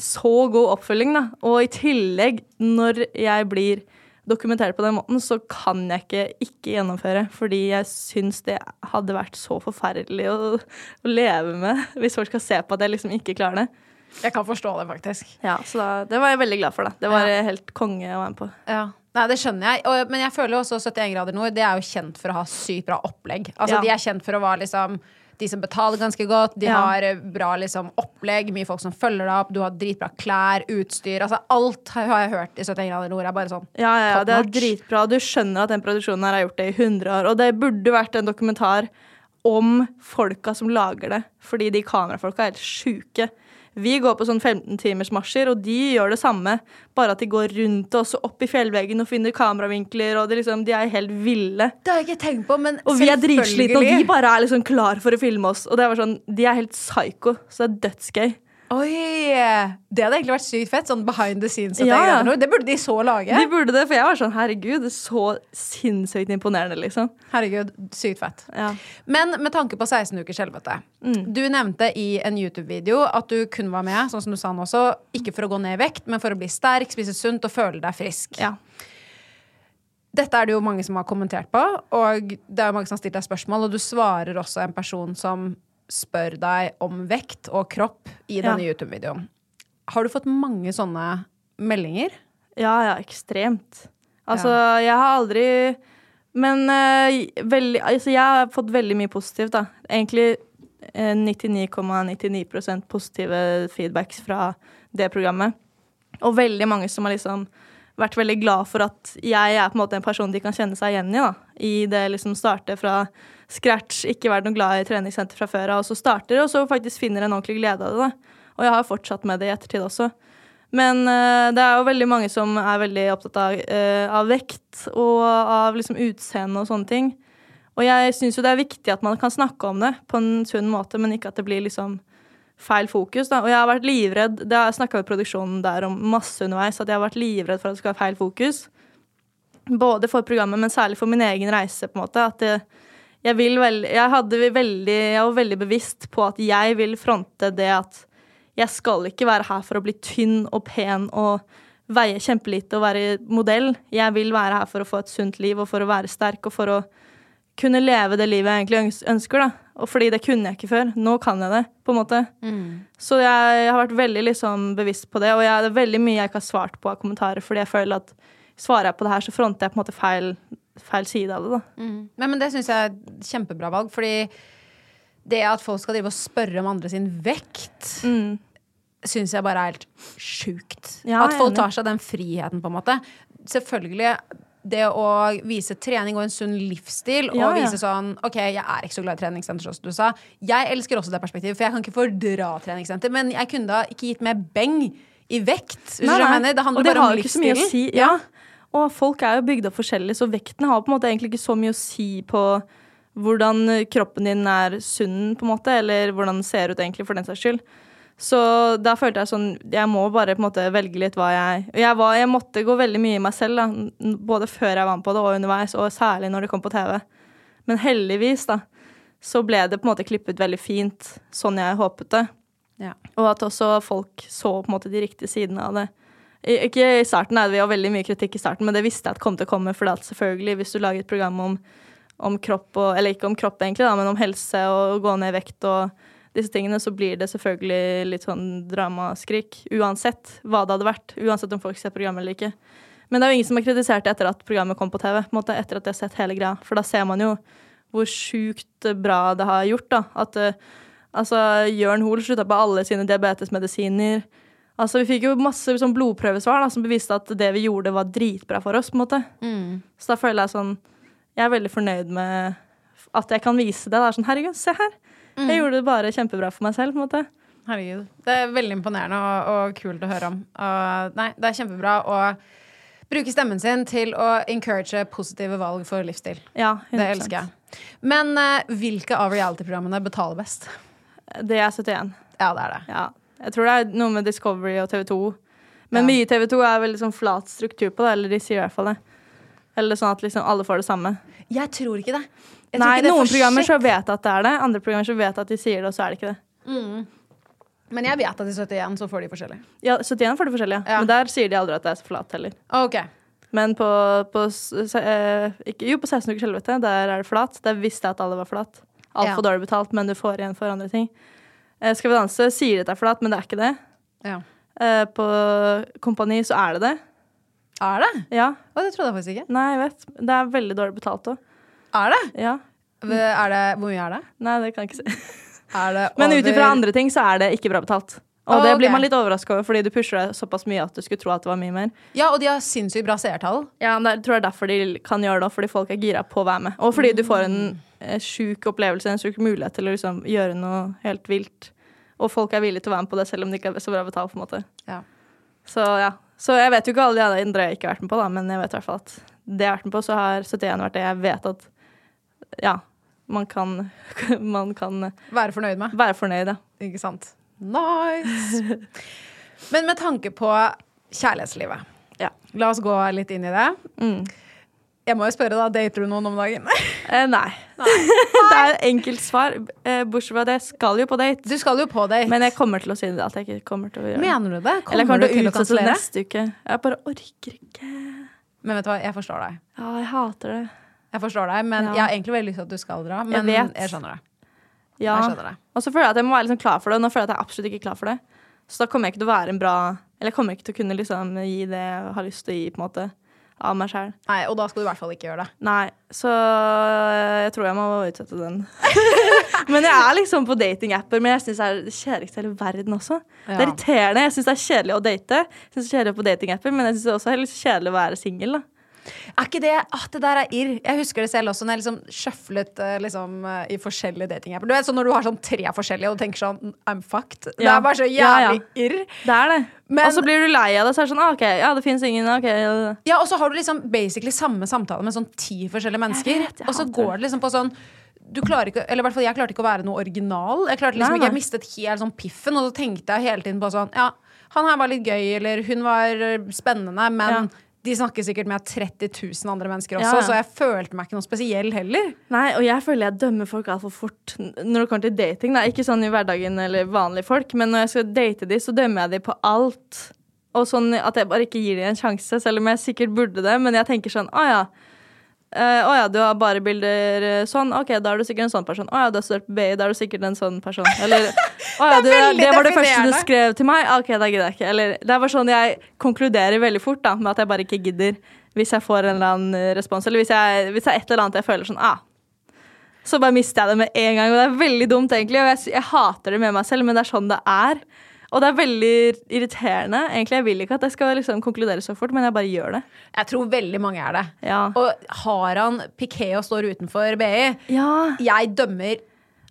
så god oppfølging da. Og i tillegg, når jeg blir dokumentert på den måten, så kan jeg ikke ikke gjennomføre, fordi jeg syns det hadde vært så forferdelig å, å leve med, hvis folk skal se på at jeg liksom ikke klarer det. Jeg kan forstå det, faktisk. Ja, så da, det var jeg veldig glad for da. Det var Ja. helt konge å være med på. Ja. Nei, det skjønner jeg. Og, men jeg føler jo også 71 grader nord, det er jo kjent for å ha sykt bra opplegg. Altså, Ja. De er kjent for å være liksom de som betaler ganske godt, de Ja. har eh, bra liksom, opplegg, mye folk som følger deg opp, du har dritbra klær, utstyr. Altså, alt har jeg hørt i 71 grader nord er bare sånn. Ja, ja, ja, det er dritbra. Du skjønner at den produksjonen her har gjort det i 100 år. Og det burde vært en dokumentar om folka som lager det, fordi de kamerafolka er helt sjuke. Vi går på sånn 15 timers marsjer, og de gjør det samme, bare at de går rundt oss og opp i fjellveggen og finner kameravinkler, og det liksom, de er helt ville. Det har jeg ikke tenkt på, men Og vi er dritslitne, og de bare er liksom klar for å filme oss. Og det var sånn, de er helt psycho, så det er dødsgøy. Oi! Det hadde egentlig vært sykt fett. Sånn behind the scenes. Ja. Det burde de så lage. De burde det, for jeg var sånn, herregud, så sinnssykt imponerende, liksom. Herregud, sykt fett. Ja. Men med tanke på 16 ukers helvete. Du nevnte i en YouTube-video at du kun var med, sånn som du sa nå også, ikke for å gå ned i vekt, men for å bli sterk, spise sunt og føle deg frisk. Ja. Dette er det jo mange som har kommentert på, og det er jo mange som har stilt deg spørsmål, og du svarer også en person som spør deg om vekt og kropp i denne Ja. YouTube-videoen. Har du fått mange sånne meldinger? Ja, ja, ekstremt. Altså, jeg har aldri Men uh, veldig, altså, jeg har fått veldig mye positivt, da. Egentlig eh, 99,99% positive feedbacks fra det programmet. Og veldig mange som har liksom vært veldig glad for at jeg er på en måte en person de kan kjenne seg igjen i. da. I det liksom starte fra scratch, ikke vært noe glad i treningssenter fra før av, og så starter, og så faktisk finner en ordentlig glede av det. da. Og jeg har fortsatt med det i ettertid også. Men eh, det er jo veldig mange som er veldig opptatt av, eh, av vekt og av liksom utseende og sånne ting. Og jeg syns jo det er viktig at man kan snakke om det på en sunn måte, men ikke at det blir liksom feil fokus. da. Og jeg har vært livredd Det har jeg snakka med produksjonen der om masse underveis, at jeg har vært livredd for at det skal være feil fokus. Både for programmet, men særlig for min egen reise, på en måte. At det, jeg vil veld, jeg, hadde veldig, jeg var veldig bevisst på at jeg vil fronte det at jeg skal ikke være her for å bli tynn og pen og veie kjempelite og være modell. Jeg vil være her for å få et sunt liv og for å være sterk og for å kunne leve det livet jeg egentlig ønsker. da. Og fordi det kunne jeg ikke før. Nå kan jeg det, på en måte. Så jeg, har vært veldig liksom, bevisst på det, og jeg, det er veldig mye jeg ikke har svart på av kommentarer, fordi jeg føler at svarer jeg på det her, så fronter jeg på en måte feil, feil side av det. da. Men, men det syns jeg er et kjempebra valg, fordi det at folk skal drive og spørre om andre sin vekt, Mm. syns jeg bare er helt sjukt. Ja, at folk tar seg den friheten, på en måte. Selvfølgelig det å vise trening og en sunn livsstil, Ja, og ja. vise sånn OK, jeg er ikke så glad i treningssenter, som du sa. Jeg elsker også det perspektivet, for jeg kan ikke fordra treningssenter. Men jeg kunne da ikke gitt mer beng i vekt. Nei, nei. Det handler bare om livsstilen. si. Ja. Og folk er jo bygd opp forskjellig, så vekten har på en måte egentlig ikke så mye å si på hvordan kroppen din er sunn, på en måte, eller hvordan den ser ut egentlig, for den saks skyld. Så da følte jeg sånn Jeg må bare på en måte velge litt hva jeg Jeg, var, jeg måtte gå veldig mye i meg selv, da. Både før jeg var med på det, og underveis, og særlig når det kom på TV. Men heldigvis, da, så ble det på en måte klippet veldig fint, sånn jeg håpet det. Ja. Og at også folk så på en måte de riktige sidene av det. Ikke i starten, nei, vi har veldig mye kritikk i starten, men det visste jeg at kom til å komme. For at selvfølgelig, hvis du lager et program om, om kropp, og, eller ikke om kropp egentlig, da, men om helse og gå ned i vekt og disse tingene, så blir det selvfølgelig litt sånn dramaskrik. Uansett hva det hadde vært. Uansett om folk ser programmet eller ikke. Men det er jo ingen som har kritisert det etter at programmet kom på TV. på måte, etter at de har sett hele greia. For da ser man jo hvor sjukt bra det har gjort. da, At eh, altså, Jørn Hoel slutta på alle sine diabetesmedisiner. Altså, Vi fikk jo masse sånn, blodprøvesvar da, som beviste at det vi gjorde, var dritbra for oss. på en måte. Så da føler jeg sånn Jeg er veldig fornøyd med at jeg kan vise det. Er sånn, Herregud, se her! Jeg gjorde det bare kjempebra for meg selv. på en måte. Herregud. Det er veldig imponerende og, og kult å høre om. Og, nei, det er kjempebra å bruke stemmen sin til å encourage positive valg for livsstil. Ja, 100%. Det elsker jeg. Men uh, hvilke av reality-programmene betaler best? Det er 71. Ja, det er det. Ja. Jeg tror det er noe med Discovery og TV2. Men Ja. mye TV2 er veldig sånn flat struktur på det, eller de sier i hvert fall det. Eller sånn at liksom alle får det samme. Jeg tror ikke det. Tror Nei, ikke det noen programmer så vet at det er det, andre programmer så vet at de sier det, og så er det ikke det. Men jeg vet at i 71 så får de forskjellig. Ja, 71 får de forskjellige, Ja. men der sier de aldri at det er så flat heller. Okay. Men på, på, eh, ikke, jo, på 16 ukers helvete, der er det flat. Der visste jeg at alle var flat. Altfor Ja. dårlig betalt, men du får igjen for andre ting. Eh, Skal vi danse sier at det er flat, men det er ikke det. Ja. Eh, på Kompani så er det det. Er det? Ja. Å, det trodde jeg faktisk ikke. Nei, jeg vet. Det er veldig dårlig betalt òg. Er det? Ja. Er det? Hvor mye er det? Nei, det kan jeg ikke si. Er det Men ut ifra andre ting så er det ikke bra betalt. Og det ok. blir man litt overraska over, fordi du pusher deg såpass mye at du skulle tro at det var mye mer. Ja, og de har sinnssykt bra seertall. Ja, men det tror jeg er derfor de kan gjøre det, fordi folk er gira på å være med. Og fordi du får en eh, sjuk opplevelse, en sjuk mulighet til å liksom gjøre noe helt vilt. Og folk er villige til å være med på det, selv om det ikke er så bra betalt. på en måte. Ja. Så ja. Så jeg vet jo ikke alle de andre jeg ikke har vært med på, da, men jeg vet i hvert fall at det jeg har vært med på, så har 71 vært det jeg vet at ja, man kan, man kan Være fornøyd med. være fornøyd, ja. Ikke sant? Nice. Men med tanke på kjærlighetslivet. Ja. La oss gå litt inn i det. Mm. Jeg må jo spørre, da. Dater du noen om dagen? Eh, nei. det er enkelt svar. Eh, bortsett fra det, jeg skal jo på date. Du skal jo på date. Men jeg kommer til å si det at jeg ikke kommer til å gjøre det. Mener du det? Kommer, Eller jeg kommer du til til å utsette det kansellere? neste uke. Jeg bare orker ikke. Men vet du hva, jeg forstår deg. Ja, jeg hater det. Jeg forstår deg, men Ja. Jeg har egentlig veldig lyst til at du skal dra. Men Jeg jeg, skjønner det. Ja. Jeg skjønner det. Og så føler jeg at jeg må være liksom klar for det, og nå føler jeg at jeg er absolutt ikke klar for det. Så da kommer jeg ikke til å være en bra Eller jeg kommer ikke til å kunne liksom gi det jeg har lyst til å gi, på en måte, av meg sjæl. Nei, Og da skal du i hvert fall ikke gjøre det. Nei, så jeg tror jeg må utsette den. men jeg er liksom på datingapper, men jeg syns det er det kjedeligste i hele verden også. Det er irriterende. Jeg syns det er kjedelig å date, Jeg synes det er kjedelig på datingapper, men jeg syns det også er litt kjedelig å være singel. Er ikke det at Det der er irr. Jeg husker det selv også når jeg liksom sjøflet eh, liksom, eh, i forskjellige datingapper. Du vet sånn når du har sånn tre forskjellige og du tenker sånn I'm fucked. Det er bare så Ja, ja. jævlig irr. Det er det. Men- og så blir du lei av det, så er det sånn ah, OK, ja, det fins ingen. ok. ja. Ja, og så har du liksom basically samme samtale med sånn ti forskjellige mennesker. vet, og så går det liksom på sånn du klarer ikke, eller i hvert fall Jeg klarte ikke å være noe original. Jeg klarte liksom Nei, ikke, jeg mistet helt sånn piffen, og så tenkte jeg hele tiden på sånn Ja, han her var litt gøy, eller hun var eh, spennende, men Ja. De snakker sikkert med 30 000 andre mennesker også, Ja, så jeg følte meg ikke noe spesiell heller. Nei, og jeg føler jeg dømmer folk altfor fort når det kommer til dating. Da. Ikke sånn i hverdagen eller vanlige folk, men når jeg skal date de, så dømmer jeg de på alt. Og sånn at jeg bare ikke gir dem en sjanse, selv om jeg sikkert burde det. Men jeg tenker sånn å ja. Eh, oh ja, du har bare bilder eh, sånn. Ok, da er du sikkert en sånn person. Å ja, du har studert på BI, da er du sikkert en sånn person. Eller å ja, Det det var det første du skrev til meg. Ok, da gidder jeg ikke. Eller det er bare sånn jeg konkluderer veldig fort, da, med at jeg bare ikke gidder. Hvis jeg får en eller annen eh, respons, eller hvis, jeg, hvis det er et eller annet jeg føler sånn ah, så bare mister jeg det med en gang. Og det er veldig dumt, egentlig. Og jeg, jeg hater det med meg selv, men det er sånn det er. Og det er veldig irriterende. Egentlig, Jeg vil ikke at jeg skal liksom konkludere så fort, men jeg bare gjør det. Jeg tror veldig mange er det. Ja. Og har han piké og står utenfor BI? ja. Jeg dømmer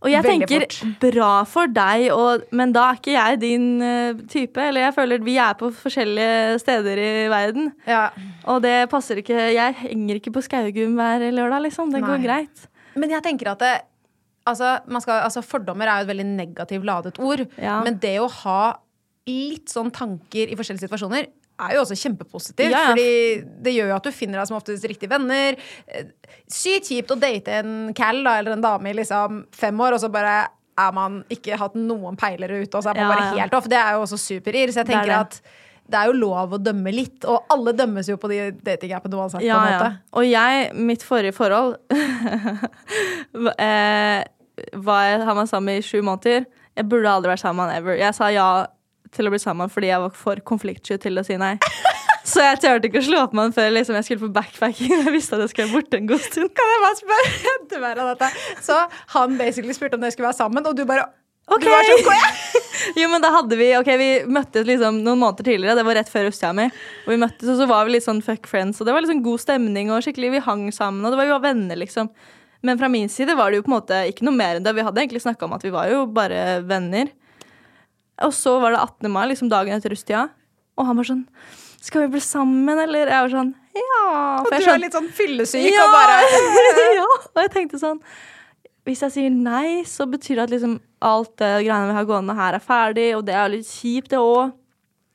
Og jeg Veldig tenker fort. bra for deg, og, men da er ikke jeg din eh, type. Eller jeg føler vi er på forskjellige steder i verden. ja. Og det passer ikke. Jeg henger ikke på Skaugum hver lørdag, liksom. Det går greit. Men jeg tenker at det, altså, man skal, altså, fordommer er jo et veldig negativt ladet ord. Ja. Men det å ha litt sånn tanker i forskjellige situasjoner er jo også kjempepositivt. Ja, ja. Fordi det gjør jo at du finner deg som oftest riktige venner. Sykt kjipt å date en cal da, eller en dame i liksom fem år, og så bare er man ikke hatt noen peilere ute, og så er man bare helt off. Det er jo også superirr. Så jeg Det er tenker det. at det er jo lov å dømme litt, og alle dømmes jo på de datingappene uansett. Ja, på en ja. måte. Og jeg, mitt forrige forhold eh, var jeg, Han var sammen i sju måneder. Jeg burde aldri vært sammen ever. Jeg sa ja til å bli sammen fordi jeg var for konfliktsky til å si nei. Så jeg turte ikke å slå opp med han før liksom, jeg skulle på backpacking. Jeg visste at jeg skulle borte en god stund. Kan jeg bare spørre? Så han basically spurte om dere skulle være sammen, og du bare Ok. Jo, men da hadde vi Ok, vi møttes liksom noen måneder tidligere. Det var rett før russetida mi. Og vi møttes, og så var vi litt sånn fuck friends. Og det var liksom god stemning, og skikkelig vi hang sammen. Og det var var venner, liksom. Men fra min side var det jo på en måte ikke noe mer enn det. Vi hadde egentlig snakka om at vi var jo bare venner. Og så var det 18. mai, liksom dagen etter russetida, Og han var sånn Skal vi bli sammen, eller? Jeg var sånn Ja. Og du er litt sånn fyllesyk ja. og bare ja. Og jeg tenkte sånn Hvis jeg sier nei, så betyr det at liksom alt det greiene vi har gående her, er ferdig, og det er litt kjipt, det òg.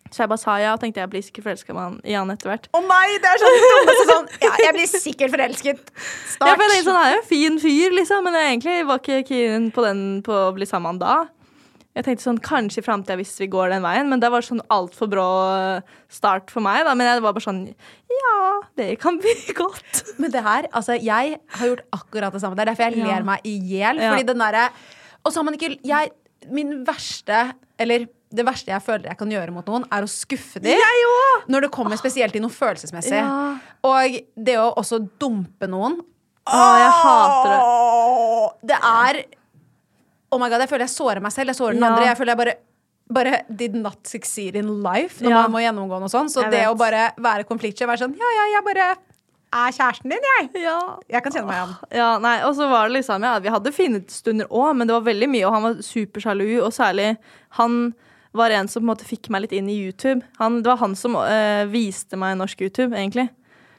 Så jeg bare sa ja, og tenkte jeg blir sikkert forelska i han etter hvert. Å nei, det er sånn dummeste sånn Ja, jeg blir sikkert forelsket Ja, snart. for jeg tenkte sånn, Han er jo en fin fyr, liksom, men jeg egentlig var ikke keen på, den, på å bli sammen med han da. Jeg tenkte sånn, Kanskje i framtida hvis vi går den veien, men det var sånn altfor brå start for meg. da, Men jeg var bare sånn Ja, det kan bli godt. Men det her, altså, jeg har gjort akkurat det samme. Det er derfor jeg Ja. ler meg i hjel. Ja. Fordi den derre Og så har man ikke jeg, Min verste Eller det verste jeg føler jeg kan gjøre mot noen, er å skuffe dem. Når det kommer spesielt til noe følelsesmessig. Ja. Og det å også dumpe noen Å, jeg hater det. Det er Oh my god, jeg føler jeg sårer meg selv. Jeg sårer den Ja. andre. Jeg føler jeg bare bare did not succeed in life når Ja. man må gjennomgå noe sånt. Så Jeg det vet. å bare være konfliktsky, være sånn Ja, ja, jeg bare er kjæresten din, jeg. Ja. Jeg kan kjenne meg igjen. Ja, nei, og så var det liksom, ja, Vi hadde fine stunder òg, men det var veldig mye, og han var supersjalu. Og særlig han var en som på en måte fikk meg litt inn i YouTube. Han, det var han som øh, viste meg norsk YouTube, egentlig.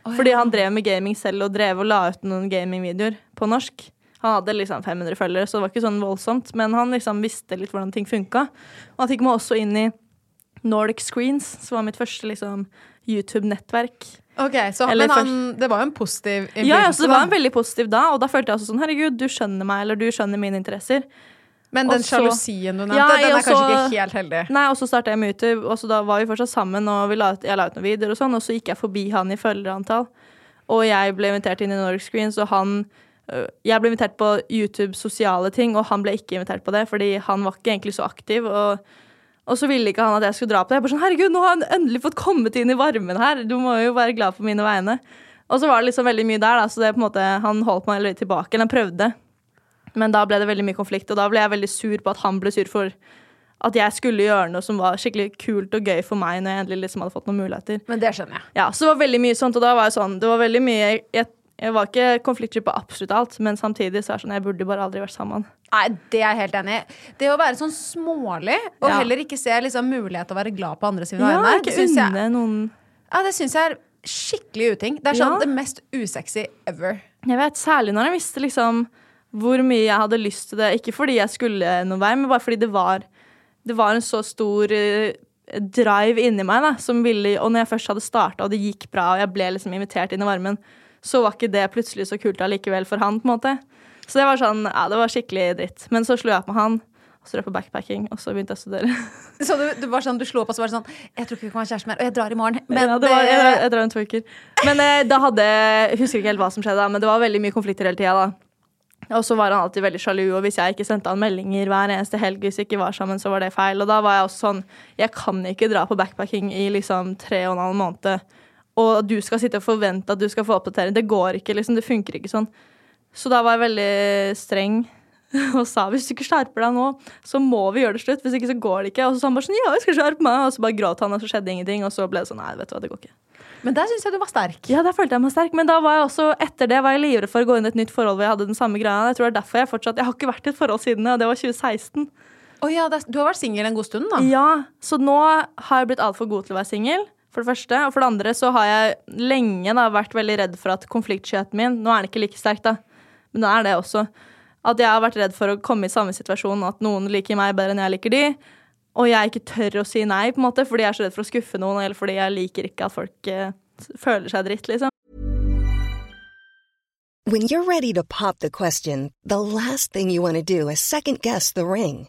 Fordi han drev med gaming selv og drev og la ut noen gamingvideoer på norsk. Han hadde liksom 500 følgere, så det var ikke sånn voldsomt. Men han liksom visste litt hvordan ting funka. Og han fikk meg også inn i Nordic Screens, som var mitt første liksom, YouTube-nettverk. Ok, så, Eller Men han, det var jo en positiv innflytelse. Ja, ja, så det var en veldig positiv da, og da følte jeg også sånn Herregud, du skjønner meg, eller du skjønner mine interesser. Men den sjalusien du nevnte, Ja, den er er kanskje ikke helt heldig. Nei, og så starta jeg med YouTube, og så da var vi fortsatt sammen, og vi la ut, jeg la ut noen videoer og sånn, og så gikk jeg forbi han i følgerantall, og jeg ble invitert inn i Nordic Screens, og han Jeg ble invitert på YouTube sosiale ting, og han ble ikke invitert på det, fordi han var ikke egentlig så aktiv, og og så ville ikke han at jeg skulle dra på det. Jeg bare sånn, herregud, nå har han endelig fått kommet inn i varmen her. Du må jo være glad på mine vegne. Og så var det liksom veldig mye der, da, så det på en måte, han holdt meg litt tilbake. Eller han prøvde. Men da ble det veldig mye konflikt, og da ble jeg veldig sur på at han ble sur for at jeg skulle gjøre noe som var skikkelig kult og gøy for meg når jeg endelig liksom hadde fått noen muligheter. Men det skjønner jeg. Ja, så det var veldig mye sånt, og da var jeg sånn, det var veldig mye Jeg, jeg var ikke konfliktsky på absolutt alt, men samtidig så er det sånn, jeg burde bare aldri vært sammen. Nei, Det er jeg helt enig i. Det å være sånn smålig, og Ja. heller ikke se liksom, mulighet til å være glad på andre sine Ja, vegne, det syns jeg, noen ja, det syns jeg er skikkelig uting. Det er sånn Ja. det mest usexy ever. Jeg vet, Særlig når jeg visste liksom hvor mye jeg hadde lyst til det. Ikke fordi jeg skulle noen vei, men bare fordi det var, det var en så stor eh, drive inni meg. da, som ville, Og når jeg først hadde starta, og det gikk bra, og jeg ble liksom invitert inn i varmen, så var ikke det plutselig så kult allikevel for han. på en måte. Så det var sånn, ja, det var skikkelig dritt. Men så slo jeg opp med han, og så dro jeg på backpacking, og så begynte jeg å studere. Så du, du var sånn, du slo opp og så var det sånn Jeg tror ikke vi kan være kjærester mer, og jeg drar i morgen. Men ja, det var, jeg, jeg drar om to uker. Men eh, da hadde Jeg husker ikke helt hva som skjedde, da, men det var veldig mye konflikter hele tida. da. Og så var han alltid veldig sjalu, og hvis jeg ikke sendte han meldinger hver eneste helg, hvis vi ikke var sammen, så var det feil. Og da var jeg også sånn Jeg kan ikke dra på backpacking i liksom tre og en halv måned, og du skal sitte og forvente at du skal få oppdatering. Det går ikke, liksom. Det funker ikke sånn. Så da var jeg veldig streng og sa hvis du ikke skjerper deg nå, så må vi gjøre det slutt. Hvis ikke så går det ikke. Og så sa han bare sånn ja, jeg skal skjerpe meg. Og så bare gråt han, og så skjedde ingenting. Og så ble det sånn nei, vet du hva, det går ikke. Men der syns jeg du var sterk. Ja, der følte jeg meg sterk. Men da var jeg også, etter det var jeg livredd for å gå inn i et nytt forhold hvor jeg hadde den samme greia. Jeg tror det er derfor jeg fortsatt Jeg har ikke vært i et forhold siden det, og det var 2016. Å ja, det, er- du har vært singel en god stund, da. Ja, så nå har jeg blitt altfor god til å være singel. For det første. Og for det andre så har jeg lenge da vært veldig redd for at konfliktskyheten min Nå er den ikke like sterk, da, men det er det også. At jeg har vært redd for å komme i samme situasjon, at noen liker meg bedre enn jeg liker de. Og jeg ikke tør å si nei, på en måte, fordi jeg er så redd for å skuffe noen, eller fordi jeg liker ikke at folk eh, føler seg dritt, liksom. When you're ready to pop the question, the last thing you want to do is second guess the ring.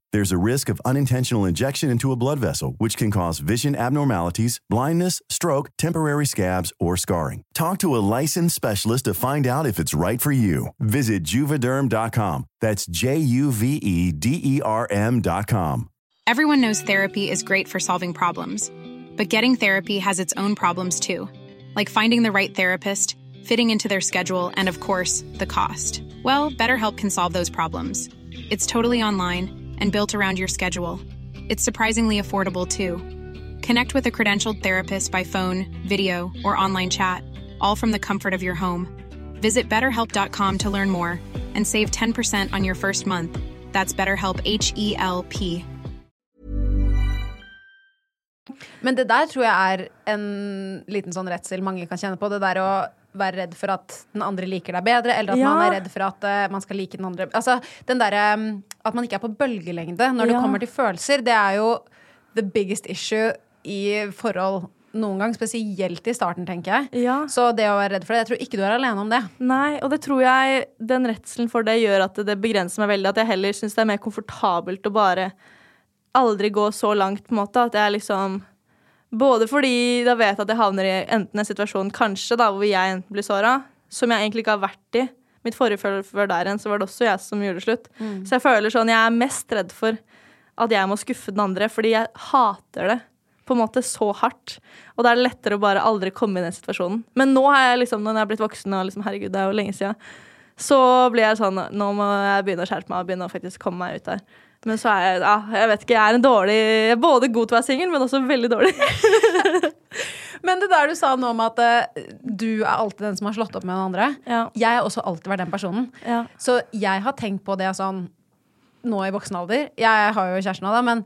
There's a risk of unintentional injection into a blood vessel, which can cause vision abnormalities, blindness, stroke, temporary scabs, or scarring. Talk to a licensed specialist to find out if it's right for you. Visit juvederm.com. That's J U V E D E R M.com. Everyone knows therapy is great for solving problems, but getting therapy has its own problems too, like finding the right therapist, fitting into their schedule, and of course, the cost. Well, BetterHelp can solve those problems. It's totally online and built around your schedule. It's surprisingly affordable too. Connect with a credentialed therapist by phone, video, or online chat, all from the comfort of your home. Visit betterhelp.com to learn more and save 10% on your first month. That's BetterHelp H E L P. Men det der tror jeg er en liten sånn redsel mange kan kjenne på. Det der være redd for at den andre liker deg bedre, eller at Ja. man er redd for at uh, man skal like den andre Altså, den der, um, At man ikke er på bølgelengde når det kommer til følelser, det er jo the biggest issue i forhold noen gang. Spesielt i starten, tenker jeg. Ja. Så det å være redd for det Jeg tror ikke du er alene om det. Nei, og det tror jeg den redselen for det gjør at det begrenser meg veldig. At jeg heller syns det er mer komfortabelt å bare aldri gå så langt, på en måte. At jeg liksom Både fordi da vet jeg at jeg havner i enten en situasjon kanskje da, hvor jeg enten blir såra, som jeg egentlig ikke har vært i. Mitt forrige før der igjen, så var det også jeg som gjorde slutt. Så jeg føler sånn, jeg er mest redd for at jeg må skuffe den andre, fordi jeg hater det på en måte så hardt. Og da er det lettere å bare aldri komme i den situasjonen. Men nå har jeg liksom, når jeg er blitt voksen og liksom, herregud, det er jo lenge siden, så blir jeg sånn Nå må jeg begynne å skjerpe meg og begynne å faktisk komme meg ut der. Men så er jeg ja, jeg vet ikke, jeg er en dårlig Jeg er både god til å være singel, men også veldig dårlig. Men det der du sa nå om at eh, du er alltid den som har slått opp med den andre. Ja. Jeg har også alltid vært den personen. Ja. Så jeg har tenkt på det sånn nå i voksen alder. Jeg har jo kjæresten nå, da, men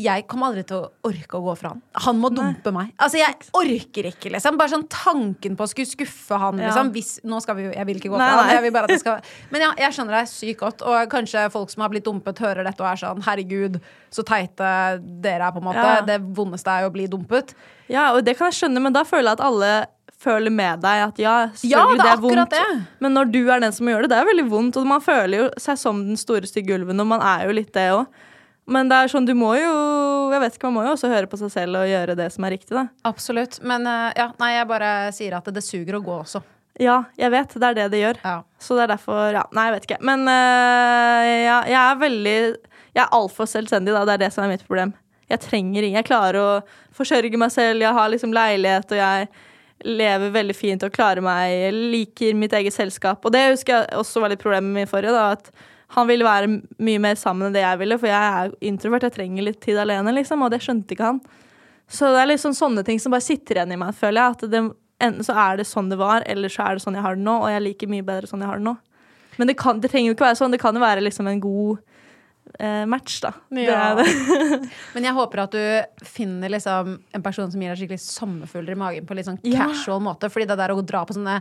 jeg kommer aldri til å orke å gå fra han. Han må dumpe meg. Altså, Jeg orker ikke, liksom. Bare sånn tanken på å skulle skuffe han, Ja. liksom. Hvis, nå skal vi jo Jeg vil ikke gå Nei, fra han. Jeg vil bare at det skal Men ja, jeg skjønner deg sykt godt. Og kanskje folk som har blitt dumpet, hører dette og er sånn Herregud, så teite dere er, på en måte. Ja. Det vondeste er jo å bli dumpet. ja, og det kan jeg skjønne, men da føler jeg at alle føler med deg at ja, selvfølgelig, Ja, det er det er vondt. det. Men når du er den som gjør det, det er veldig vondt. Og man føler jo seg som den store stygge ulven, og man er jo litt det òg. Men det er sånn, du må jo Jeg vet ikke, man må jo også høre på seg selv og gjøre det som er riktig, da. Absolutt. Men eh, ja, nei, jeg bare sier at det, det suger å gå også. Ja, jeg vet. Det er det det gjør. Ja. Så det er derfor Ja, nei, jeg vet ikke. Men uh, ja, jeg er veldig Jeg er altfor selvstendig, da. Det er det som er mitt problem. Jeg trenger ingen. Jeg klarer å forsørge meg selv. Jeg har liksom leilighet, og jeg lever veldig fint og klarer meg. Jeg liker mitt eget selskap. Og det husker jeg også var litt problemet med forrige. da, at han ville være mye mer sammen enn det jeg ville, for jeg er introvert. Jeg trenger litt tid alene, liksom, og det skjønte ikke han. Så det er liksom sånne ting som bare sitter igjen i meg, føler jeg. At det, enten så er det sånn det var, eller så er det sånn jeg har det nå, og jeg liker mye bedre sånn jeg har det nå. Men det, kan, det trenger jo ikke være sånn. Det kan jo være liksom en god eh, match, da. Det er det. Men jeg håper at du finner liksom en person som gir deg skikkelig sommerfugler i magen på litt sånn Ja. casual måte. Fordi det der å dra på sånne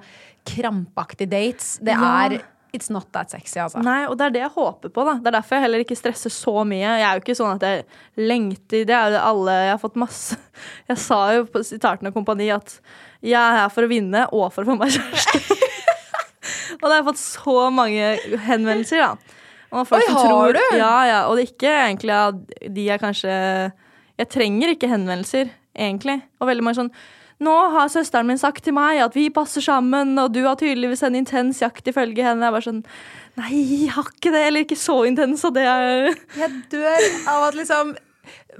krampaktige dates, det Ja. er It's not that sexy, altså. Nei, og det er det jeg håper på. da Det er derfor jeg heller ikke stresser så mye. Jeg er jo ikke sånn at jeg lengter Det er jo det alle Jeg har fått masse Jeg sa jo på Sitarten og Kompani at jeg er her for å vinne og for å få meg kjæreste. og da har jeg fått så mange henvendelser, da. Og Oi, har tror, du? Ja, ja. Og det er ikke egentlig at de er kanskje Jeg trenger ikke henvendelser, egentlig. Og veldig mange sånn Nå har søsteren min sagt til meg at vi passer sammen, og du har tydeligvis en intens jakt ifølge henne. Jeg er bare sånn Nei, jeg har ikke det. Eller ikke så intens, og det er Jeg dør av at liksom